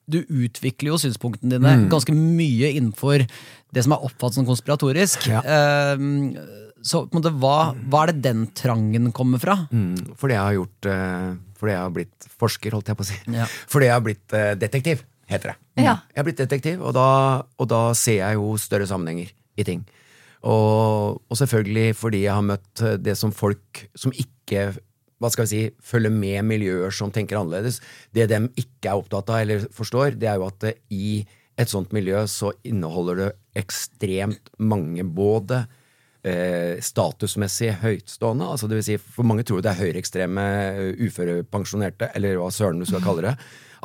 du utvikler jo synspunktene dine Mm. ganske mye innenfor det som er oppfattet som konspiratorisk. Ja. Ehm, så på en måte, hva, hva er det den trangen kommer fra? Mm, fordi jeg har gjort uh, Fordi jeg har blitt forsker, holdt jeg på å si. Ja. Fordi jeg har blitt uh, detektiv, heter det. Ja. Jeg har blitt detektiv, og da, og da ser jeg jo større sammenhenger i ting. Og, og selvfølgelig fordi jeg har møtt eh, det som folk som ikke hva skal vi si, følger med miljøer som tenker annerledes. Det de ikke er opptatt av eller forstår, det er jo at eh, i et sånt miljø så inneholder det ekstremt mange både eh, statusmessig høytstående, altså det vil si for mange tror det er høyreekstreme eh, uførepensjonerte, eller hva søren du skal kalle det.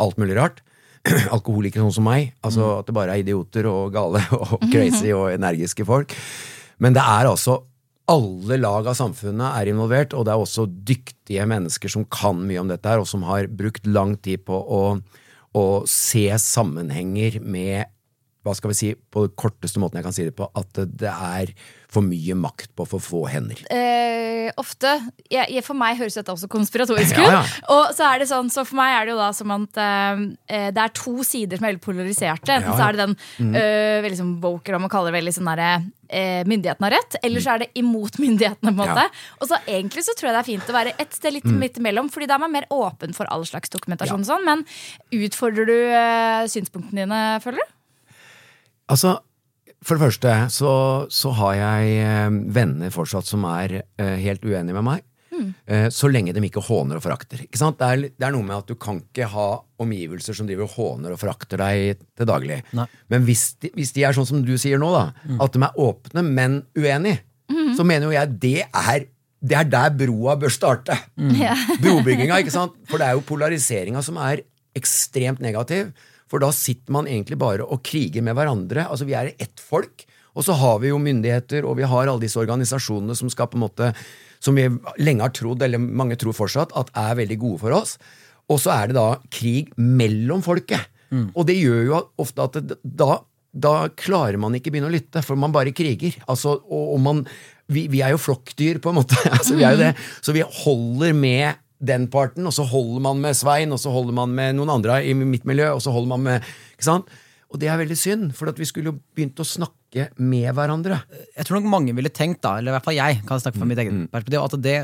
Alt mulig rart. Alkoholikere sånn som meg. Altså At det bare er idioter og gale og crazy og energiske folk. Men det er altså alle lag av samfunnet er involvert, og det er også dyktige mennesker som kan mye om dette her, og som har brukt lang tid på å, å se sammenhenger med hva skal vi si, på den korteste måten jeg kan si det på, at det er for mye makt på for få hender. Eh, ofte. Jeg, jeg, for meg høres dette også konspiratorisk ut. Ja, ja. Og så er det sånn, så for meg er det jo da som at eh, det er to sider som er veldig polariserte. Enten Ja, så er det den eh, veldig sånn om man kaller det veldig sånn derre eh, Myndighetene har rett, eller så er det imot myndighetene. på en måte Ja. Og så egentlig så tror jeg det er fint å være et sted litt midt imellom, Fordi da er man mer åpen for all slags dokumentasjon. og Sånn, men utfordrer du eh, synspunktene dine, føler du? Altså, for det første så, så har jeg eh, venner fortsatt som er eh, helt uenige med meg. Eh, så lenge de ikke håner og forakter. Ikke sant? Det, er, det er noe med at du kan ikke ha omgivelser som driver og håner og forakter deg til daglig. Nei. Men hvis de, hvis de er sånn som du sier nå, da, at de er åpne, men uenige, så mener jo jeg det er det er der broa bør starte. Brobygginga, ikke sant? For det er jo polariseringa som er ekstremt negativ. For da sitter man egentlig bare og kriger med hverandre. Altså Vi er ett folk. Og så har vi jo myndigheter, og vi har alle disse organisasjonene som skal på en måte Som vi lenge har trodd, eller mange tror fortsatt, at er veldig gode for oss. Og så er det da krig mellom folket. Og det gjør jo ofte at det, da da klarer man ikke begynne å lytte, for man bare kriger. Altså, og, og man, vi, vi er jo flokkdyr, på en måte. altså, vi er jo det. Så vi holder med den parten, og så holder man med Svein, og så holder man med noen andre i mitt miljø, og så holder man med ikke sant? Og det er veldig synd, for at vi skulle jo begynt å snakke med hverandre. jeg tror nok mange ville tenkt, da, eller i hvert fall jeg, kan snakke fra mitt eget perspektiv, at det,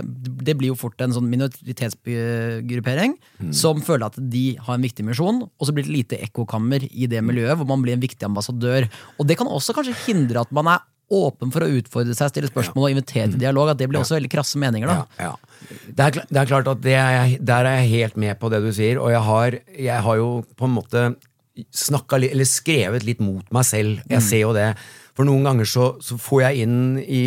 det blir jo fort en sånn minoritetsgruppering som føler at de har en viktig misjon, og så blir det lite ekkokammer i det miljøet hvor man blir en viktig ambassadør. Og det kan også kanskje hindre at man er åpen for å utfordre seg, stille spørsmål og invitere til dialog. At det blir også veldig krasse meninger. da. Ja, ja. Det, er, det er klart at det er der er jeg helt med på det du sier, og jeg har, jeg har jo på en måte snakka litt, eller skrevet litt mot meg selv. Jeg ser jo det. For noen ganger så, så får jeg inn i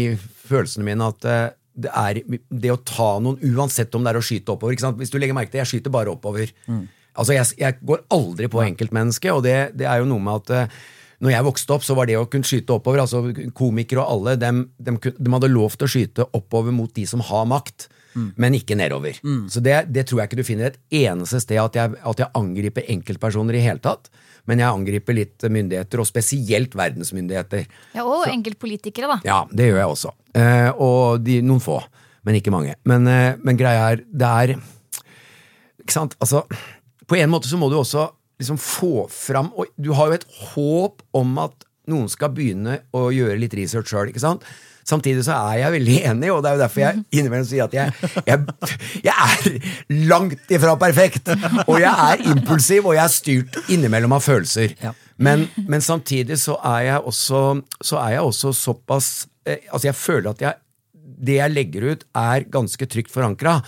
følelsene mine at eh, det er det å ta noen, uansett om det er å skyte oppover. Hvis du legger merke til, jeg skyter bare oppover. Altså, jeg, jeg går aldri på enkeltmennesket, og det, det er jo noe med at eh, når jeg vokste opp, så var det å kunne skyte oppover altså Komikere og alle, dem, dem, de hadde lov til å skyte oppover mot de som har makt, men ikke nedover. Så det, det tror jeg ikke du finner et eneste sted at jeg, at jeg angriper enkeltpersoner i hele tatt. Men jeg angriper litt myndigheter, og spesielt verdensmyndigheter. Ja, Og enkeltpolitikere, da. Ja, det gjør jeg også. Eh, og de, noen få, men ikke mange. Men, eh, men greia er, det er Ikke sant? Altså, på en måte så må du også liksom få fram Og du har jo et håp om at noen skal begynne å gjøre litt research sjøl? Samtidig så er jeg veldig enig, og det er jo derfor jeg innimellom sier at jeg, jeg, jeg er langt ifra perfekt. Og jeg er impulsiv, og jeg er styrt innimellom av følelser. Ja. Men, men samtidig så er jeg også, så er jeg også såpass eh, Altså, jeg føler at jeg, det jeg legger ut, er ganske trygt forankra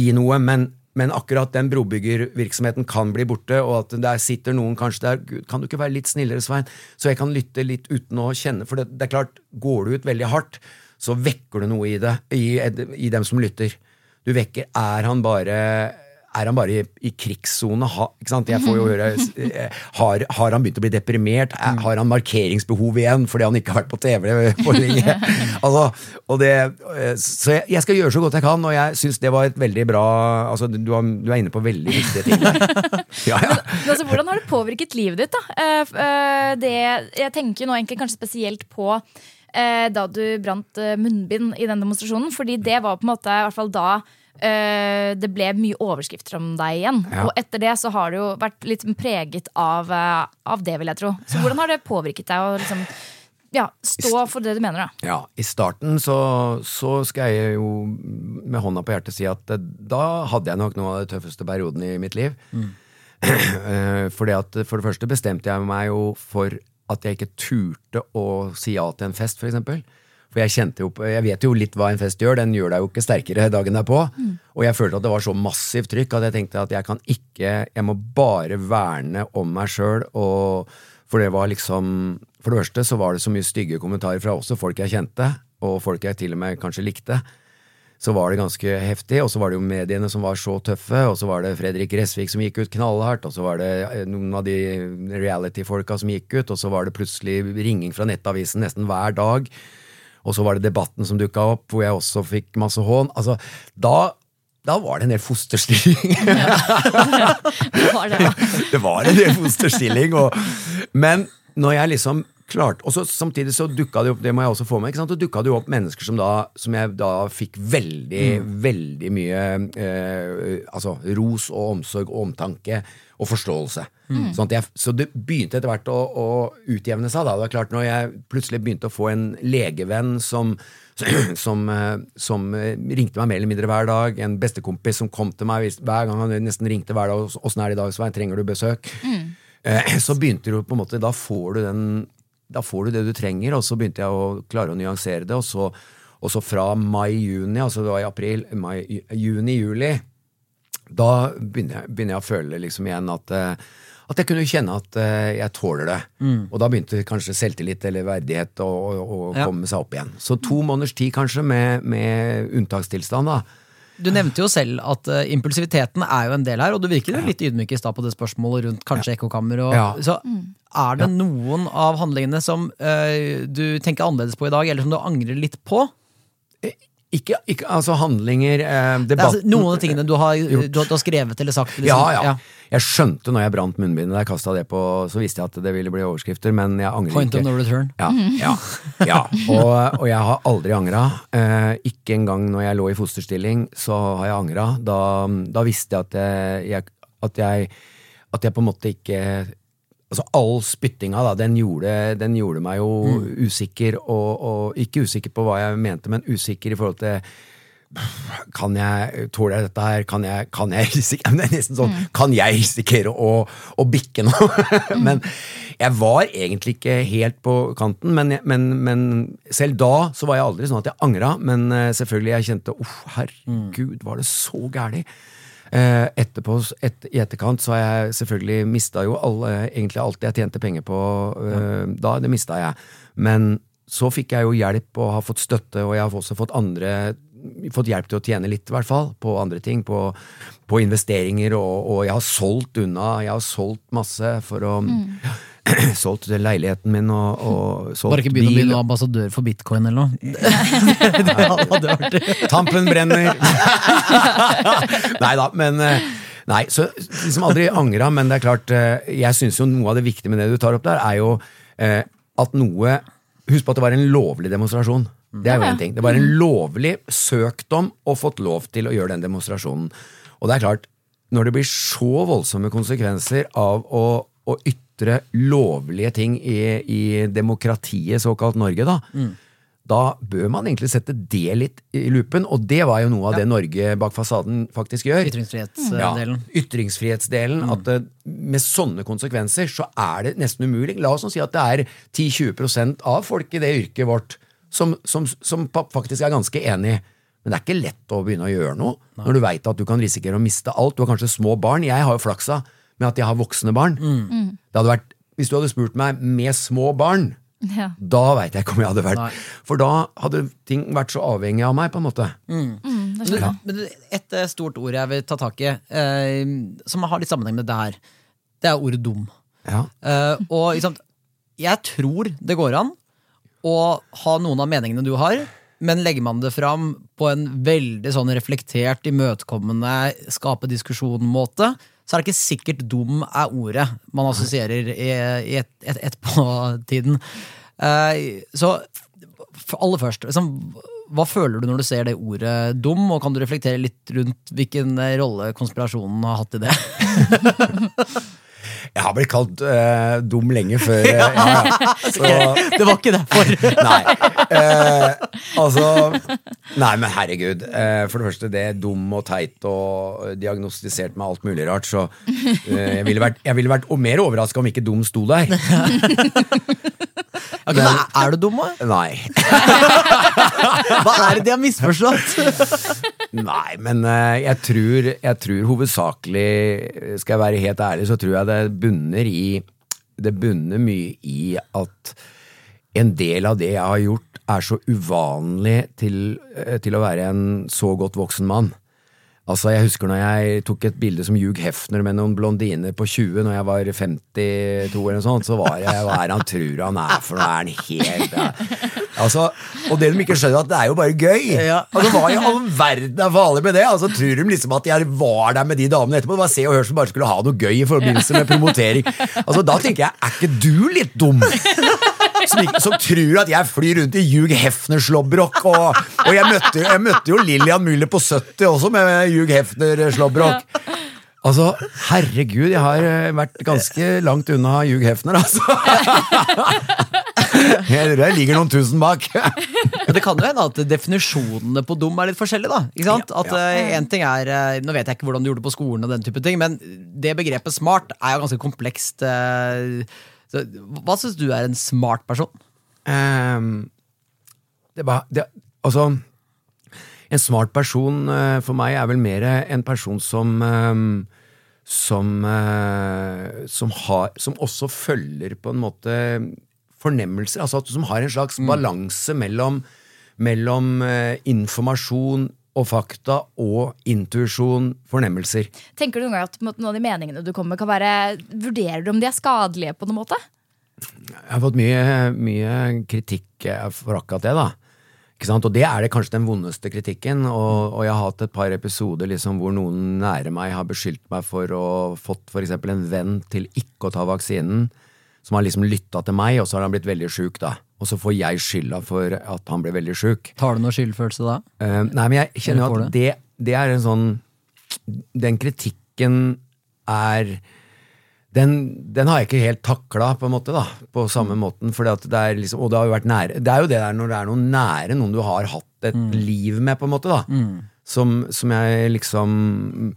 i noe, men, men akkurat den brobyggervirksomheten kan bli borte, og at der sitter noen kanskje der Gud, kan du ikke være litt snillere, Svein? Så jeg kan lytte litt uten å kjenne, for det, det er klart, går du ut veldig hardt, så vekker du noe i det, i, i dem som lytter. Du vekker Er han bare er han bare i, i krigssone? Ha. Jeg får jo høre eh, har, har han begynt å bli deprimert? Er, har han markeringsbehov igjen fordi han ikke har vært på TV for lenge? altså, og det, eh, så jeg, jeg skal gjøre så godt jeg kan, og jeg syns det var et veldig bra altså, du, har, du er inne på veldig viktige ting der. Ja, ja. Men altså, hvordan har det påvirket livet ditt? da? Eh, eh, det, jeg tenker nå egentlig kanskje spesielt på eh, da du brant eh, munnbind i den demonstrasjonen. Fordi det var på en måte, i hvert fall da eh, det ble mye overskrifter om deg igjen. Ja. Og etter det så har du jo vært litt preget av, uh, av det, vil jeg tro. Så hvordan har det påvirket deg å liksom, ja, stå for det du mener? da? Ja, I starten så, så skal jeg jo med hånda på hjertet si at uh, da hadde jeg nok noe av den tøffeste perioden i mitt liv. Mm. Fordi at For det første bestemte jeg meg jo for at jeg ikke turte å si ja til en fest, for eksempel. For jeg kjente jo, jeg vet jo litt hva en fest gjør, den gjør deg jo ikke sterkere dagen derpå. Og jeg følte at det var så massivt trykk at jeg tenkte at jeg kan ikke Jeg må bare verne om meg sjøl, for det var liksom For det første så var det så mye stygge kommentarer fra også folk jeg kjente, og folk jeg til og med kanskje likte så var det ganske heftig. Og så var det jo mediene som var så tøffe, og så var det Fredrik Resvik som gikk ut knallhardt, og så var det eh, noen av de reality-folka som gikk ut, og så var det plutselig ringing fra Nettavisen nesten hver dag. Og så var det Debatten som dukka opp, hvor jeg også fikk masse hån. Altså, da, da var det en del fosterstilling. Det var det, da. det var en del fosterstilling. Og, men når jeg liksom klarte Og så samtidig så dukka det opp det må jeg også få med, ikke sant? så dukka det opp mennesker som, da, som jeg da fikk veldig, veldig mye eh, altså ros og omsorg og omtanke og forståelse. Sånn at jeg, så det begynte etter hvert å, å utjevne seg. da, det var klart Når jeg plutselig begynte å få en legevenn som som, eh, som eh, ringte meg mer eller mindre hver dag. En bestekompis som kom til meg hver gang han nesten ringte hver dag. Åssen er det i dag, Svein? Trenger du besøk? Mm. Så begynte du på en måte Da får du den Da får du det du trenger, og så begynte jeg å klare å nyansere det. Og så, og så fra mai-juni, altså det var i april, juni-juli, da begynner jeg, begynner jeg å føle liksom igjen at eh, at jeg kunne kjenne at eh, jeg tåler det. Og da begynte kanskje selvtillit eller verdighet å, å, å Ja. komme seg opp igjen. Så to måneders tid kanskje med, med unntakstilstand. da. Du nevnte jo selv at uh, impulsiviteten er jo en del her, og du virker jo litt ydmyk i stad på det spørsmålet rundt kanskje ekkokammer. Og, Ja. Så er det noen av handlingene som uh, du tenker annerledes på i dag, eller som du angrer litt på? Ikke, ikke altså handlinger, eh, altså, debatten noen av tingene du har, du, har- du har skrevet eller sagt? Ja, ja, ja. Jeg skjønte når jeg brant munnbindet, jeg kasta det på, så visste jeg at det ville bli overskrifter, men jeg angrer Point ikke. of no return. Ja, ja, ja. Og, og jeg har aldri angra. Eh, ikke engang når jeg lå i fosterstilling, så har jeg angra. Da, da visste jeg at jeg, jeg, at jeg At jeg på en måte ikke Altså All spyttinga, da, den gjorde, den gjorde meg jo usikker, og, og ikke usikker på hva jeg mente, men usikker i forhold til kan jeg tåle dette her? Kan jeg, kan jeg risikere Det er nesten sånn, kan jeg risikere å, å bikke nå? men jeg var egentlig ikke helt på kanten, men, men, men selv da så var jeg aldri sånn at jeg angra. Men eh, selvfølgelig, jeg kjente uff, herregud, var det så gærent? Eh, etterpå, et, I etterkant så har jeg selvfølgelig mista jo alle, egentlig alt jeg tjente penger på eh, da. Det mista jeg. Men så fikk jeg jo hjelp og har fått støtte, og jeg har også fått andre fått hjelp til å tjene litt, i hvert fall, på andre ting. På, på investeringer, og, og jeg har solgt unna. Jeg har solgt masse for å Solgt leiligheten min og, og solgt Bare ikke begynn å bli noen ambassadør for bitcoin eller noe. det hadde vært Tampen brenner! nei da, men eh, Nei, så liksom aldri angra, men det er klart eh, Jeg syns jo noe av det viktige med det du tar opp der, er jo eh, at noe Husk på at det var en lovlig demonstrasjon. Det er jo en ting. Det var en lovlig søkt om og fått lov til å gjøre den demonstrasjonen. Og det er klart, når det blir så voldsomme konsekvenser av å, å ytre lovlige ting i, i demokratiet, såkalt Norge, da, da bør man egentlig sette det litt i lupen, og det var jo noe av det Norge bak fasaden faktisk gjør. Ytringsfrihetsdelen. Ja, ytringsfrihetsdelen. At det, med sånne konsekvenser så er det nesten umulig. La oss nå si at det er 10-20% av folk i det yrket vårt som, som, som faktisk er ganske enig. Men det er ikke lett å begynne å gjøre noe når du veit at du kan risikere å miste alt. Du har kanskje små barn. Jeg har jo flaksa med at jeg har voksne barn. Det hadde vært, hvis du hadde spurt meg med små barn, Ja. da veit jeg ikke om jeg hadde vært Nei. For da hadde ting vært så avhengig av meg, på en måte. Mm, Det. Men et eh, stort ord jeg vil ta tak i, eh, som har litt sammenheng med det her, det er ordet dum. Ja. Eh, og liksom, jeg tror det går an å ha noen av meningene du har, men legger man det fram på en veldig sånn reflektert, imøtekommende, skape diskusjon-måte, så er det ikke sikkert dum er ordet man assosierer i, i et, et, etterpå-tiden. Eh, så aller først, liksom, hva føler du når du ser det ordet dum, og kan du reflektere litt rundt hvilken rolle konspirasjonen har hatt i det? Jeg har blitt kalt uh, dum lenge før. eh, ja, ja. Så, Det var ikke derfor. nei. Uh, altså Nei, men herregud. For det første, det er dum og teit og diagnostisert med alt mulig rart, så jeg ville vært, jeg ville vært mer overraska om ikke dum sto der. Ok, men er du dum, da? Nei. Hva er det de har misforstått? Nei, men eh, jeg tror, jeg tror hovedsakelig, skal jeg være helt ærlig, så tror jeg det bunner i Det bunner mye i at en del av det jeg har gjort, er så uvanlig til, eh, til å være en så godt voksen mann. Altså, Jeg husker når jeg tok et bilde som Hugh Hefner med noen blondiner på 20 når jeg var 52, eller noe sånt, så var jeg hva er det han tror han er for noe? Er han helt ja. altså, Og det de ikke skjønner, at det er jo bare gøy! Ja. Altså, Hva i all verden er farlig med det? Altså, Tror de liksom at jeg var der med de damene etterpå? Det var Se og Hør som bare skulle ha noe gøy i forbindelse med promotering. Altså, Da tenker jeg, er ikke du litt dum? Som, som tror at jeg flyr rundt i Hugh Hefner-slåbrok. Og, og jeg, møtte, jeg møtte jo Lillian Müller på 70 også med Hugh Hefner-slåbrok. Altså, herregud, jeg har eh, vært ganske langt unna Hugh Hefner, altså. Jeg tror jeg ligger noen tusen bak. Det kan jo hende at definisjonene på dum er litt forskjellige. da ikke sant? Ja, At eh, en ting er, eh, Nå vet jeg ikke hvordan du gjorde det på skolen, og den type ting men det begrepet smart er jo ganske komplekst. eh, Så, hva syns du er en smart person? Um, det var, det, altså En smart person uh, for meg er vel mer en person som um, som, uh, som, har, som også følger på en måte fornemmelser. Altså at, som har en slags balanse mellom, mellom uh, informasjon og fakta og intuisjon, fornemmelser. Tenker du noen gang at noen av de meningene du kommer med, kan være Vurderer du om de er skadelige på noen måte? Jeg har fått mye, mye kritikk eh, for akkurat det, da. Og det er det kanskje den vondeste kritikken. Og, og jeg har hatt et par episoder liksom hvor noen nære meg har beskyldt meg for å fått eksempel en venn til ikke å ta vaksinen, som har liksom lytta til meg, og så har han blitt veldig sjuk, da. Og så får jeg skylda for at han ble veldig sjuk. Tar du noe skyldfølelse da? Uh, nei, men jeg kjenner jo at det, det er en sånn Den kritikken er den, den har jeg ikke helt takla, på en måte, da, på samme måten. Det er liksom, og det har jo vært nære Det er jo det der når det er noen nære, noen du har hatt et liv med, på en måte, da. Som, som jeg liksom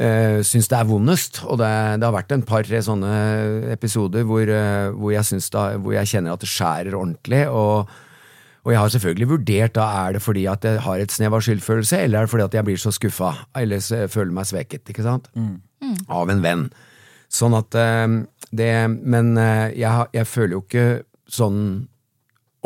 uh, syns det er vondest. Og det, det har vært en par-tre sånne episoder hvor, uh, hvor, jeg synes da, hvor jeg kjenner at det skjærer ordentlig. og og jeg har selvfølgelig vurdert da er det fordi at jeg har et snev av skyldfølelse, eller er det fordi at jeg blir så skuffa, eller så føler meg sveket, ikke sant? Av en venn. Sånn at uh, det Men uh, jeg, jeg føler jo ikke sånn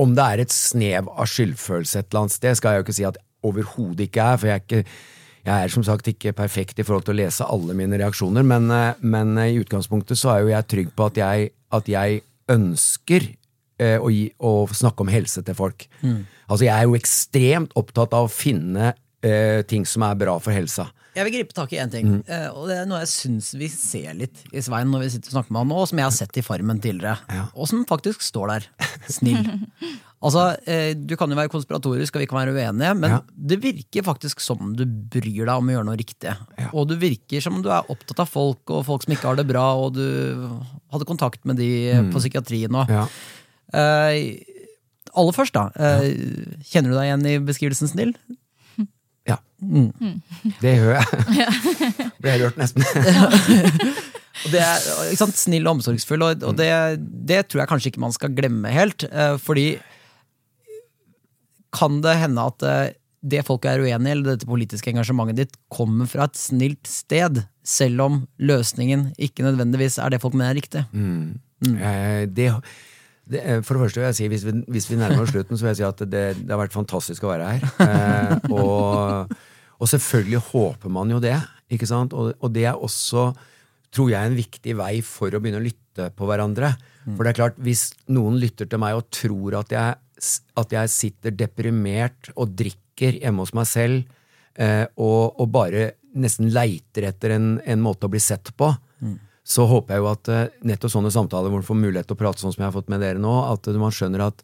Om det er et snev av skyldfølelse et eller annet sted, skal jeg jo ikke si at overhodet ikke er, for jeg er ikke jeg er som sagt ikke perfekt i forhold til å lese alle mine reaksjoner, men, eh, men i utgangspunktet så er jo jeg trygg på at jeg, at jeg ønsker eh, å, gi, å snakke om helse til folk. Altså Jeg er jo ekstremt opptatt av å finne eh, ting som er bra for helsa. Jeg vil gripe tak i én ting, eh, og det er noe jeg syns vi ser litt i Svein når vi sitter og snakker med han, og som jeg har sett i Farmen tidligere, Ja. og som faktisk står der. Snill. Altså, eh, Du kan jo være konspiratorisk, og vi kan være uenige, men Ja. det virker faktisk som du bryr deg om å gjøre noe riktig. Og du virker som du er opptatt av folk, og folk som ikke har det bra, og du hadde kontakt med de på psykiatrien. Og, Ja. Eh, aller først, da. eh, Kjenner du deg igjen i beskrivelsen snill? Ja. Det gjør jeg. Ble jeg rørt nesten. Og det er ikke sant, Snill og omsorgsfull, og, og det, det tror jeg kanskje ikke man skal glemme helt. eh, Fordi kan det hende at eh, det folk er uenig i, eller dette politiske engasjementet ditt, kommer fra et snilt sted, selv om løsningen ikke nødvendigvis er det folk mener er riktig. Eh, Det, det, eh, for det første vil jeg si, hvis vi, hvis vi nærmer oss slutten, så vil jeg si at det, det har vært fantastisk å være her. Eh, og, Og selvfølgelig håper man jo det, ikke sant? Og, og det er også, tror jeg, en viktig vei for å begynne å lytte på hverandre. For det er klart, hvis noen lytter til meg og tror at jeg, at jeg sitter deprimert og drikker hjemme hos meg selv, eh, og, og bare nesten leiter etter en, en måte å bli sett på, så håper jeg jo at eh, nettopp sånne samtaler hvor man får mulighet til å prate sånn som jeg har fått med dere nå, at man skjønner at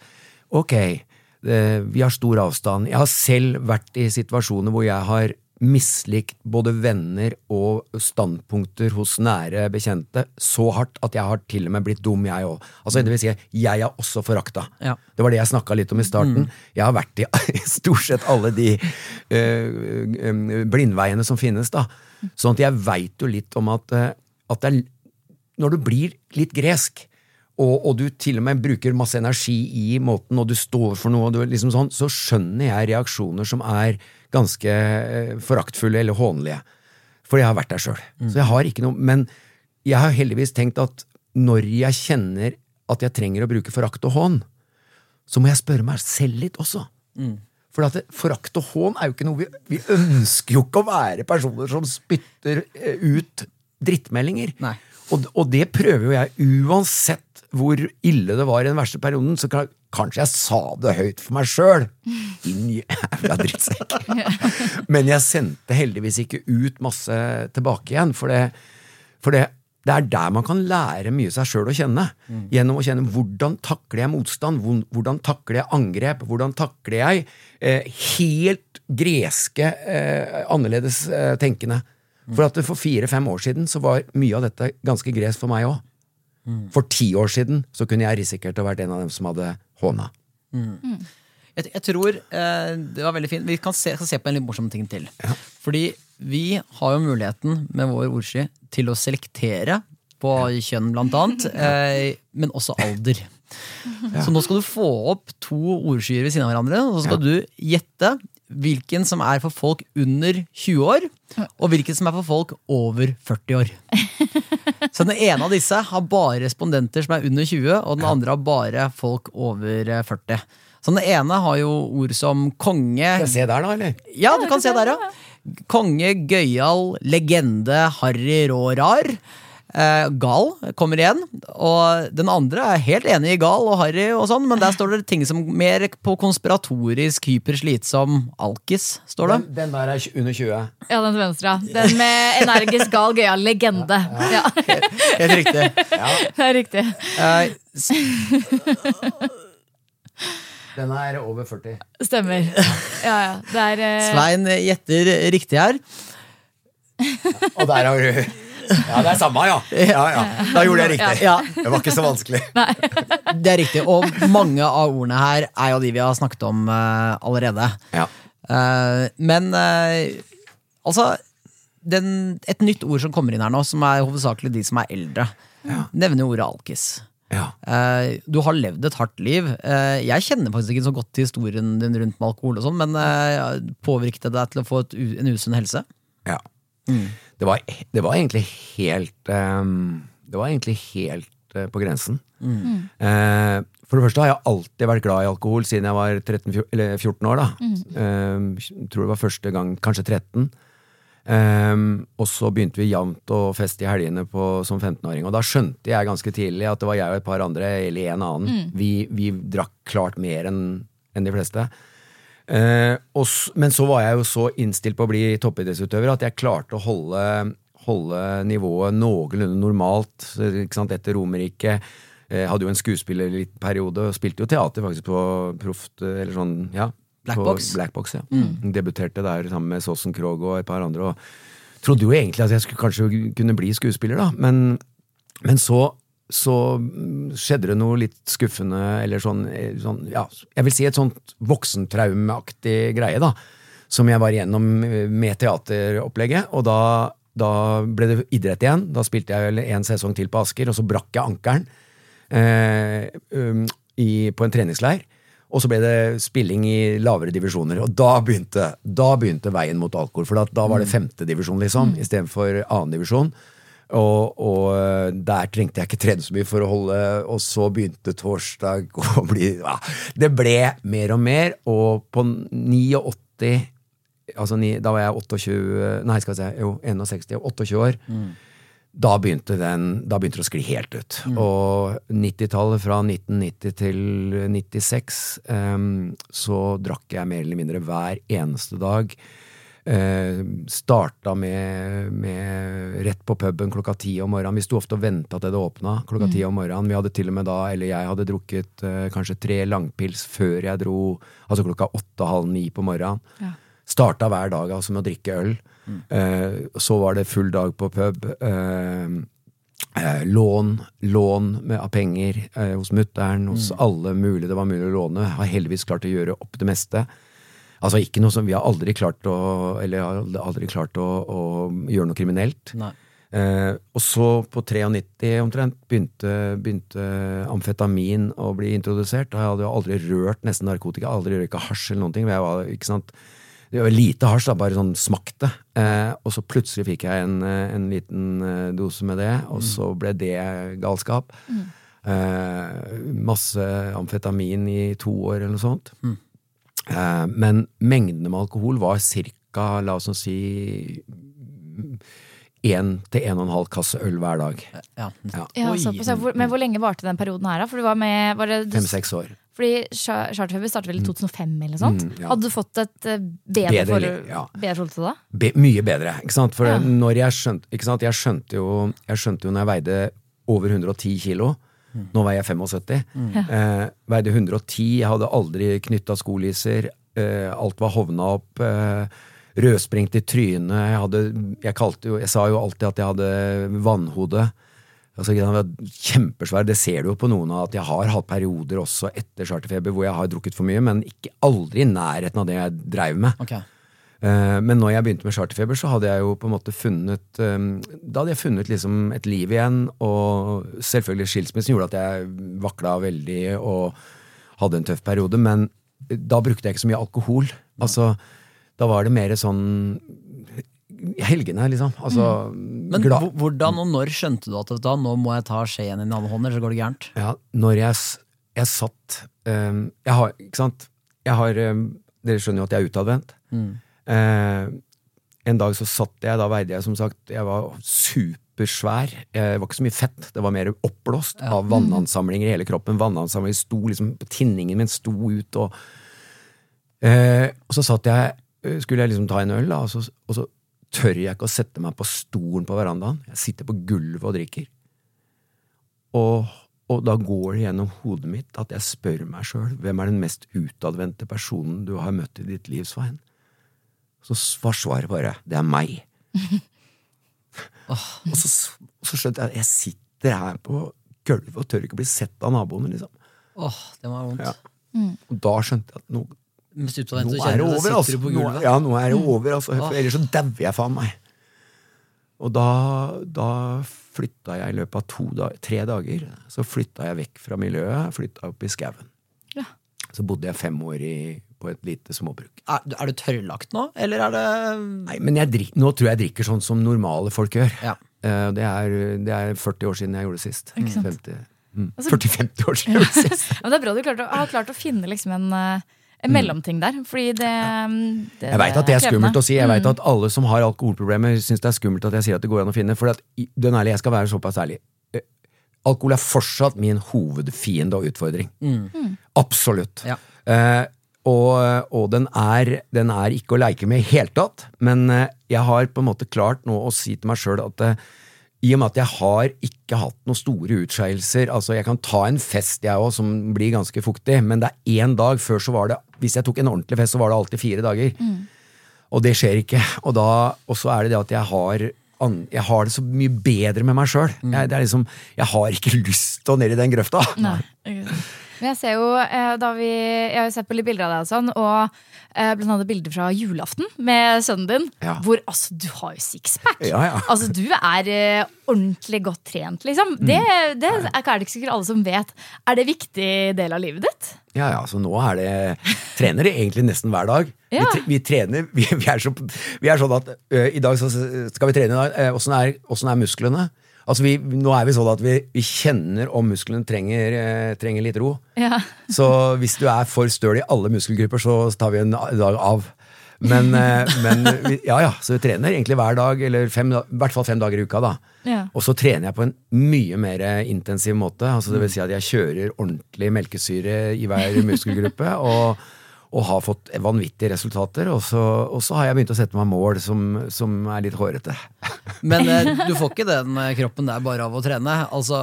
ok, eh, vi har stor avstand. Jeg har selv vært i situasjoner hvor jeg har mislikt både venner og standpunkter hos nære bekjente så hardt at jeg har til og med blitt dum, jeg òg. Altså, det vil si, jeg er også forakta. Ja. Det var det jeg snakka litt om i starten. Jeg har vært i stort sett alle de øh, blindveiene som finnes, da. Sånn at jeg veit jo litt om at, øh, at det er Når du blir litt gresk, og, og du til og med bruker masse energi i måten, og du står for noe, liksom sånn, så skjønner jeg reaksjoner som er ganske eh, foraktfulle eller hånlige. For jeg har vært der sjøl. Så jeg har ikke noe Men jeg har heldigvis tenkt at når jeg kjenner at jeg trenger å bruke forakt og hån, så må jeg spørre meg selv litt også. For at forakt og hån er jo ikke noe vi, vi ønsker jo ikke å være personer som spytter eh, ut drittmeldinger. Nei. Og, og det prøver jo jeg, uansett hvor ille det var i den verste perioden, så kan, kanskje jeg sa det høyt for meg sjøl. Din jævla drittsekk. Men jeg sendte heldigvis ikke ut masse tilbake igjen, for det, for det, det er der man kan lære mye seg sjøl å kjenne. Gjennom å kjenne hvordan takler jeg motstand, hvordan takler jeg angrep, hvordan takler jeg eh, helt greske, eh, annerledes eh, tenkende. For at for fire-fem år siden så var mye av dette ganske gresk for meg òg. For ti år siden så kunne jeg risikert å vært en av dem som hadde håna. Jeg, jeg tror eh, det var veldig fint. Vi kan se, skal se på en litt morsom ting til. Fordi vi har jo muligheten med vår ordsky til å selektere på kjønn, blant annet. Eh, men også alder. Så nå skal du få opp to ordskyer ved siden av hverandre, og så skal du gjette hvilken som er for folk under 20 år, og hvilken som er for folk over 40 år. Så den ene av disse har bare respondenter som er under 20, og den andre har bare folk over eh, 40. Så den ene har jo ord som konge Skal jeg se der, da, eller? Ja, du kan se der, ja. Konge, gøyal, legende, harry, rå, rar. Eh, gal kommer igjen. Og den andre er helt enig i gal og harry, og sånn, men der står det ting som mer på konspiratorisk, hyperslitsom alkis. står det. Den, den der er under 20. Ja, den til venstre. ja. Den med energisk, gal, gøyal legende. Ja, Helt riktig. det er riktig. Eh, Den er over 40. Stemmer. Ja, ja. Det er eh, Svein gjetter riktig her. Og der har du Ja, det er samme, ja. ja, ja. Da gjorde jeg riktig. Ja. Det var ikke så vanskelig. Det er riktig, og mange av ordene her er jo de vi har snakket om uh, allerede. Ja. Uh, men uh, altså den, Et nytt ord som kommer inn her nå, som er hovedsakelig de som er eldre, nevner jo ordet alkis. Ja. Du har levd et hardt liv. Jeg kjenner faktisk ikke så godt til historien din rundt med alkohol, og sånn, men påvirket det deg til å få et, en usunn helse? Ja. Det, var, det var egentlig helt um, Det var egentlig helt uh, på grensen. Eh, for det første har jeg alltid vært glad i alkohol siden jeg var 13, fjor- eller 14 år. da. Eh, tror det var første gang, kanskje 13. Um, og så begynte vi jevnt å feste i helgene på, som 15-åring. Og da skjønte jeg ganske tidlig at det var jeg og et par andre, eller en annen. Vi, vi drakk klart mer enn en de fleste. Eh, og, men så var jeg jo så innstilt på å bli toppidrettsutøver at jeg klarte å holde, holde nivået noenlunde normalt etter Romerike. Eh, hadde jo en skuespillerperiode og spilte jo teater faktisk på proft, eller sånn, ja. Blackbox Blackbox, Box. Black Box, ja. Debuterte der sammen med Sossen Krogh og et par andre. Og trodde jo egentlig at jeg skulle kanskje kunne bli skuespiller, da. Men, men så, så mm, skjedde det noe litt skuffende, eller sånn, sånn ja, Jeg vil si et sånt voksentraumeaktig greie, da. Som jeg var igjennom med teateropplegget. Og da, da ble det idrett igjen. Da spilte jeg vel en sesong til på Asker, og så brakk jeg ankelen eh, um, på en treningsleir. Og så ble det spilling i lavere divisjoner, og da begynte, da begynte veien mot alkohol. For da, da var det femtedivisjon, liksom, istedenfor annendivisjon. Og, og øh, der trengte jeg ikke trene så mye for å holde Og så begynte torsdag å bli ja, Det ble mer og mer, og på 89 altså, ni, da var jeg 28 Nei, skal vi se, jo, 61, 28 år. Da begynte, den, da begynte det å skli helt ut. Og 90-tallet, fra 1990 til 96, um, så drakk jeg mer eller mindre hver eneste dag. Uh, starta med, med rett på puben klokka ti om morgenen. Vi sto ofte og venta til det åpna klokka ti om morgenen. Vi hadde til og med da, eller jeg hadde drukket eh, kanskje tre langpils før jeg dro, altså klokka åtte-halv ni på morgenen. Starta hver dag altså med å drikke øl. Eh, så var det full dag på pub. Eh, eh, lån, lån med, av penger eh, hos mutter'n, hos alle mulige det var mulig å låne. Har heldigvis klart å gjøre opp det meste. Altså ikke noe som Vi har aldri klart å Eller aldri klart å, å gjøre noe kriminelt. Eh, og så, på 93 omtrent, begynte, begynte amfetamin å bli introdusert. Jeg hadde jo aldri rørt nesten narkotika, aldri røyka hasj eller noen ting. Jeg var, ikke sant? Det var lite hasj, da, bare sånn smakte. Eh, og så plutselig fikk jeg en, eh, en liten eh, dose med det, og så ble det galskap. Eh, masse amfetamin i to år eller noe sånt. Eh, men mengdene med alkohol var ca. la oss si én til en og en halv kasse øl hver dag. Ja. Ja. Hvor- Men hvor lenge varte den perioden her, da? For du var med, var det, Fem-seks år. fordi Charterfeber startet vel i 2005 eller noe sånt? Mm, ja. Hadde du fått et eh, bedre, Bedre forhold- ja. bedre forhold til det da? Be mye bedre. Ikke sant? For Ja. når jeg skjønte, ikke sant? Jeg skjønte jo Jeg skjønte jo når jeg veide over 110 kilo Nå veier jeg 75. Eh, veide 110. Jeg hadde aldri knytta skoliser. Eh, alt var hovna opp. Eh, rødsprengt i trynet. Jeg, hadde, jeg, kalte jo, jeg sa jo alltid at jeg hadde vannhode. Altså, jeg var kjempesvær. Det ser du jo på noen av at jeg har hatt perioder også etter charterfeber hvor jeg har drukket for mye, men ikke aldri i nærheten av det jeg dreiv med. Ok. Eh, Men når jeg begynte med charterfeber, så hadde jeg jo på en måte funnet eh, Da hadde jeg funnet liksom et liv igjen, og selvfølgelig skilsmissen gjorde at jeg vakla veldig og hadde en tøff periode, men da brukte jeg ikke så mye alkohol. Altså, da var det mer sånn helgene, liksom. Altså, Men glad- hvordan og når skjønte du at da, nå må jeg ta skjeen i den andre hånden, Eller så går det gærent? Ja, når jeg, jeg satt um, Jeg har, ikke sant Jeg har um, Dere skjønner jo at jeg er utadvendt. Eh, en dag så satt jeg, da veide jeg som sagt Jeg var supersvær. Jeg var ikke så mye fett, det var mer oppblåst av vannansamlinger i hele kroppen. Vannansamlinger sto liksom på Tinningen min sto ut, og eh, Og så satt jeg Skulle jeg liksom ta en øl, da, og så, og så tør jeg ikke å sette meg på stolen på verandaen. Jeg sitter på gulvet og drikker. Og, og da går det gjennom hodet mitt at jeg spør meg sjøl hvem er den mest utadvendte personen du har møtt i ditt liv, Svein? Så var svaret bare det er meg. og, så, så skjønte jeg at jeg sitter her på gulvet og tør ikke bli sett av naboene, liksom. Åh, det var vondt. Ja. Og da skjønte jeg at nå, nå er det over, altså. sitter du på Nå, ja, nå er det over, altså. For ellers så dauer jeg faen meg. Og da, da flytta jeg i løpet av to da, tre dager. Så flytta jeg vekk fra miljøet, flytta opp i skauen. Ja. Så bodde jeg fem år i, på et lite småbruk. Er, er du tørrlagt nå, eller er det Nei, men jeg drikk, nå tror jeg jeg drikker sånn som normale folk gjør. Ja. Eh, det, er, det er 40 år siden jeg gjorde det sist. 50, mm, Altså- 40-50 år siden jeg gjorde det sist. Ja, men det er bra du klart, å- har klart å finne liksom en, eh, en mellomting der. Fordi det, det Jeg veit at det er skummelt å si. Jeg veit vet at alle som har alkoholproblemer, syns det er skummelt at jeg sier at det går an å finne. For at, den ærlige, jeg skal være såpass ærlig. Eh, Alkohol er fortsatt min hovedfiende og utfordring. Absolutt. Ja. Eh, og og den, er, den er ikke å leke med i hele tatt. Men eh, jeg har på en måte klart nå å si til meg sjøl at eh, i og med at jeg har ikke hatt noen store utskeielser altså Jeg kan ta en fest, jeg òg, som blir ganske fuktig, men det er én dag. Før så var det Hvis jeg tok en ordentlig fest, så var det alltid fire dager. Og det skjer ikke. Og, da, og så er det det at jeg har, jeg har det så mye bedre med meg sjøl. Jeg, er liksom, jeg har ikke lyst til å ned i den grøfta. Nei. Men jeg ser jo, eh, da vi, jeg har jo sett på litt bilder av deg og sånn, og eh, blant annet bilder fra julaften med sønnen din, Ja. hvor altså, du har jo sixpack. Ja, ja. Altså, du er eh, ordentlig godt trent, liksom. Mm. Det, det er er det ikke sikkert alle som vet. Er det en viktig del av livet ditt? Ja, ja, så nå er det Trener det egentlig nesten hver dag. Ja. Vi, tre, vi trener vi, vi, er så, vi er sånn at ø, i dag så skal vi trene. i dag. Åssen er, er musklene? Altså vi, nå er vi sånn at vi, vi kjenner om musklene trenger, eh, trenger litt ro. Ja. Så hvis du er for støl i alle muskelgrupper, så tar vi en dag av. Men, eh, men vi- ja ja, så vi trener egentlig hver dag, eller fem, i hvert fall fem dager i uka. da. Ja. Og så trener jeg på en mye mer intensiv måte. altså Det vil si at jeg kjører ordentlig melkesyre i hver muskelgruppe. og og har fått vanvittige resultater. Og så, og så har jeg begynt å sette meg mål som, som er litt hårete. Men eh, du får ikke den eh, kroppen der bare av å trene. Altså,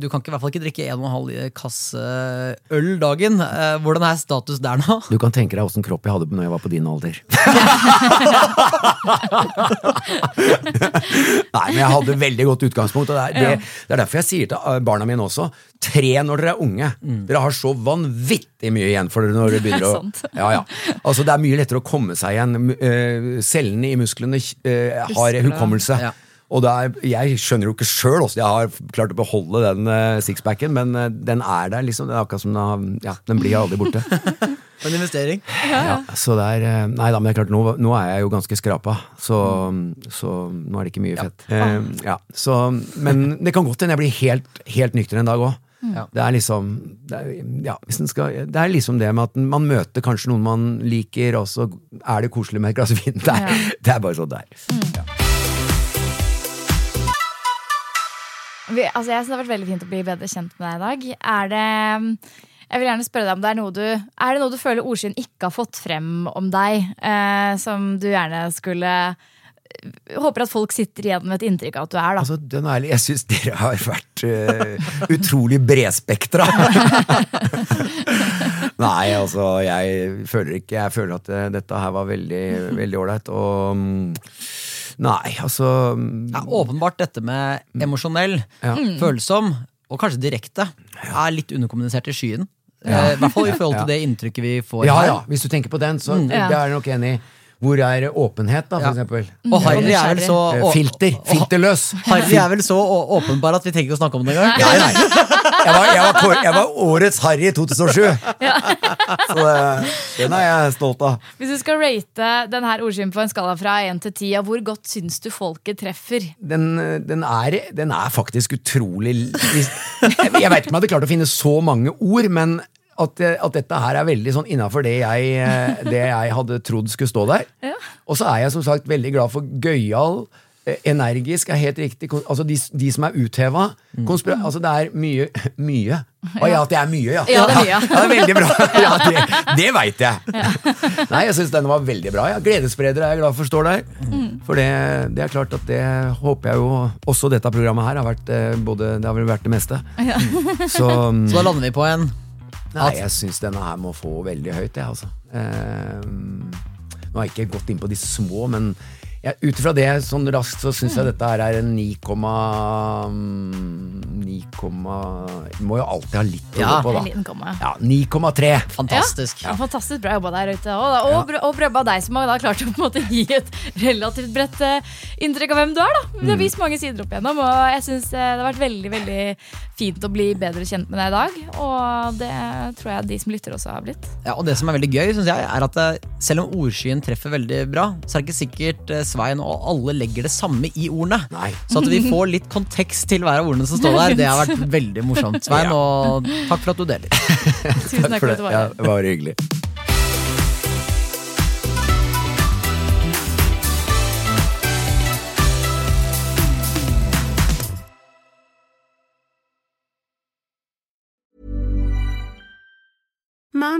Du kan ikke, i hvert fall ikke drikke 1,5 kasse øl dagen. Eh, Hvordan er status der nå? Du kan tenke deg åssen kropp jeg hadde når jeg var på din alder. Nei, men jeg hadde veldig godt utgangspunkt. Og det, er, det, det er derfor jeg sier til eh, barna mine også tre når dere er unge. Dere har så vanvittig mye igjen for dere når dere begynner å ja, ja. Altså, Det er mye lettere å komme seg igjen. Eh, Cellene i musklene eh, har hukommelse. Ja. Og er, jeg skjønner jo ikke sjøl åssen jeg har klart å beholde den uh, sixpacken, men uh, den er der, liksom. Det er akkurat som den, ja, den blir aldri borte. En investering? Ja, så det er Nei da, men det er klart, nå, nå er jeg jo ganske skrapa, så, så nå er det ikke mye fett. Ja, så, men det kan godt hende jeg blir helt, helt nykter en dag òg. Ja. Det er liksom det er, ja, hvis den skal, det er liksom det med at man møter kanskje noen man liker, og så er det koselig med et glass vin. Det er, Ja. det er bare sånn det er. Vi, altså jeg synes Det har vært veldig fint å bli bedre kjent med deg i dag. Er det jeg vil gjerne spørre deg om det Er noe du Er det noe du føler Ordsyn ikke har fått frem om deg, eh, som du gjerne skulle Håper at folk sitter igjen med et inntrykk av at du er. da Altså, den ærlig, jeg syns dere har vært uh, utrolig bredspektra. Nei, altså, jeg føler ikke Jeg føler at eh, dette her var veldig veldig ålreit. Og mm, Nei, altså mm, Ja, åpenbart dette med emosjonell, Ja. følsom og kanskje direkte er litt underkommunisert i skyen. Ja. I hvert fall i forhold til Ja. det inntrykket vi får Ja her. ja, hvis du tenker på den, så Ja. det er jeg nok enig i. Hvor er åpenhet, da, for Ja. eksempel? Og Harry er vel så Eh, å- Filter. Filterløs. Harry er vel så åpenbar at vi trenger ikke å snakke om det engang. Nei, nei. Jeg var, jeg, var, jeg var årets Harry i 2007. Så det, den er jeg stolt av. Hvis du skal rate denne her på en skala fra 1 til 10, hvor godt syns du folket treffer? Den, den, er, den er faktisk utrolig Jeg, jeg veit ikke om jeg hadde klart å finne så mange ord, men at, at dette her er veldig sånn innafor det, jeg, eh, det jeg hadde trodd skulle stå der. Og så er jeg som sagt veldig glad for gøyal. eh, Energisk er helt riktig. Altså de, de som er utheva. Mm. altså det er mye Mye. Å ja, at det er mye, ja. Ja, det er mye, ja. ja det er veldig bra. Ja, det det veit jeg. Nei, jeg syns den var veldig bra. Ja. Gledesspredere er jeg glad for står der. For det, det er klart at det håper jeg jo også dette programmet her har vært eh, både Det har vel vært det meste. Så, mm, Så da lander vi på en Nei, jeg syns denne her må få veldig høyt, jeg, altså. Eh, nå har jeg ikke gått inn på de små, men jeg- ut ifra det sånn raskt så syns jeg dette her er en 9, 9, Det må jo alltid ha litt å Ja. gå på, da. Ja, 9,3. fantastisk. Ja, fantastisk bra jobba der ute. Og, da, og, og bra jobba av deg som har da klart å på en måte gi et relativt bredt eh, inntrykk av hvem du er. da Du Mm. har vist mange sider opp igjennom, og jeg syns det har vært veldig veldig fint å bli bedre kjent med deg i dag. Og det tror jeg de som lytter også har blitt. Ja, og det som er veldig gøy, synes jeg, er at eh, selv om ordskyen treffer veldig bra, så er det ikke sikkert eh, Svein og alle legger det samme i ordene. Nei. Så at vi får litt kontekst til hver av ordene som står der, det har vært veldig morsomt, Svein. Og takk for at du deler. Tusen takk for at du var Ja, det var hyggelig.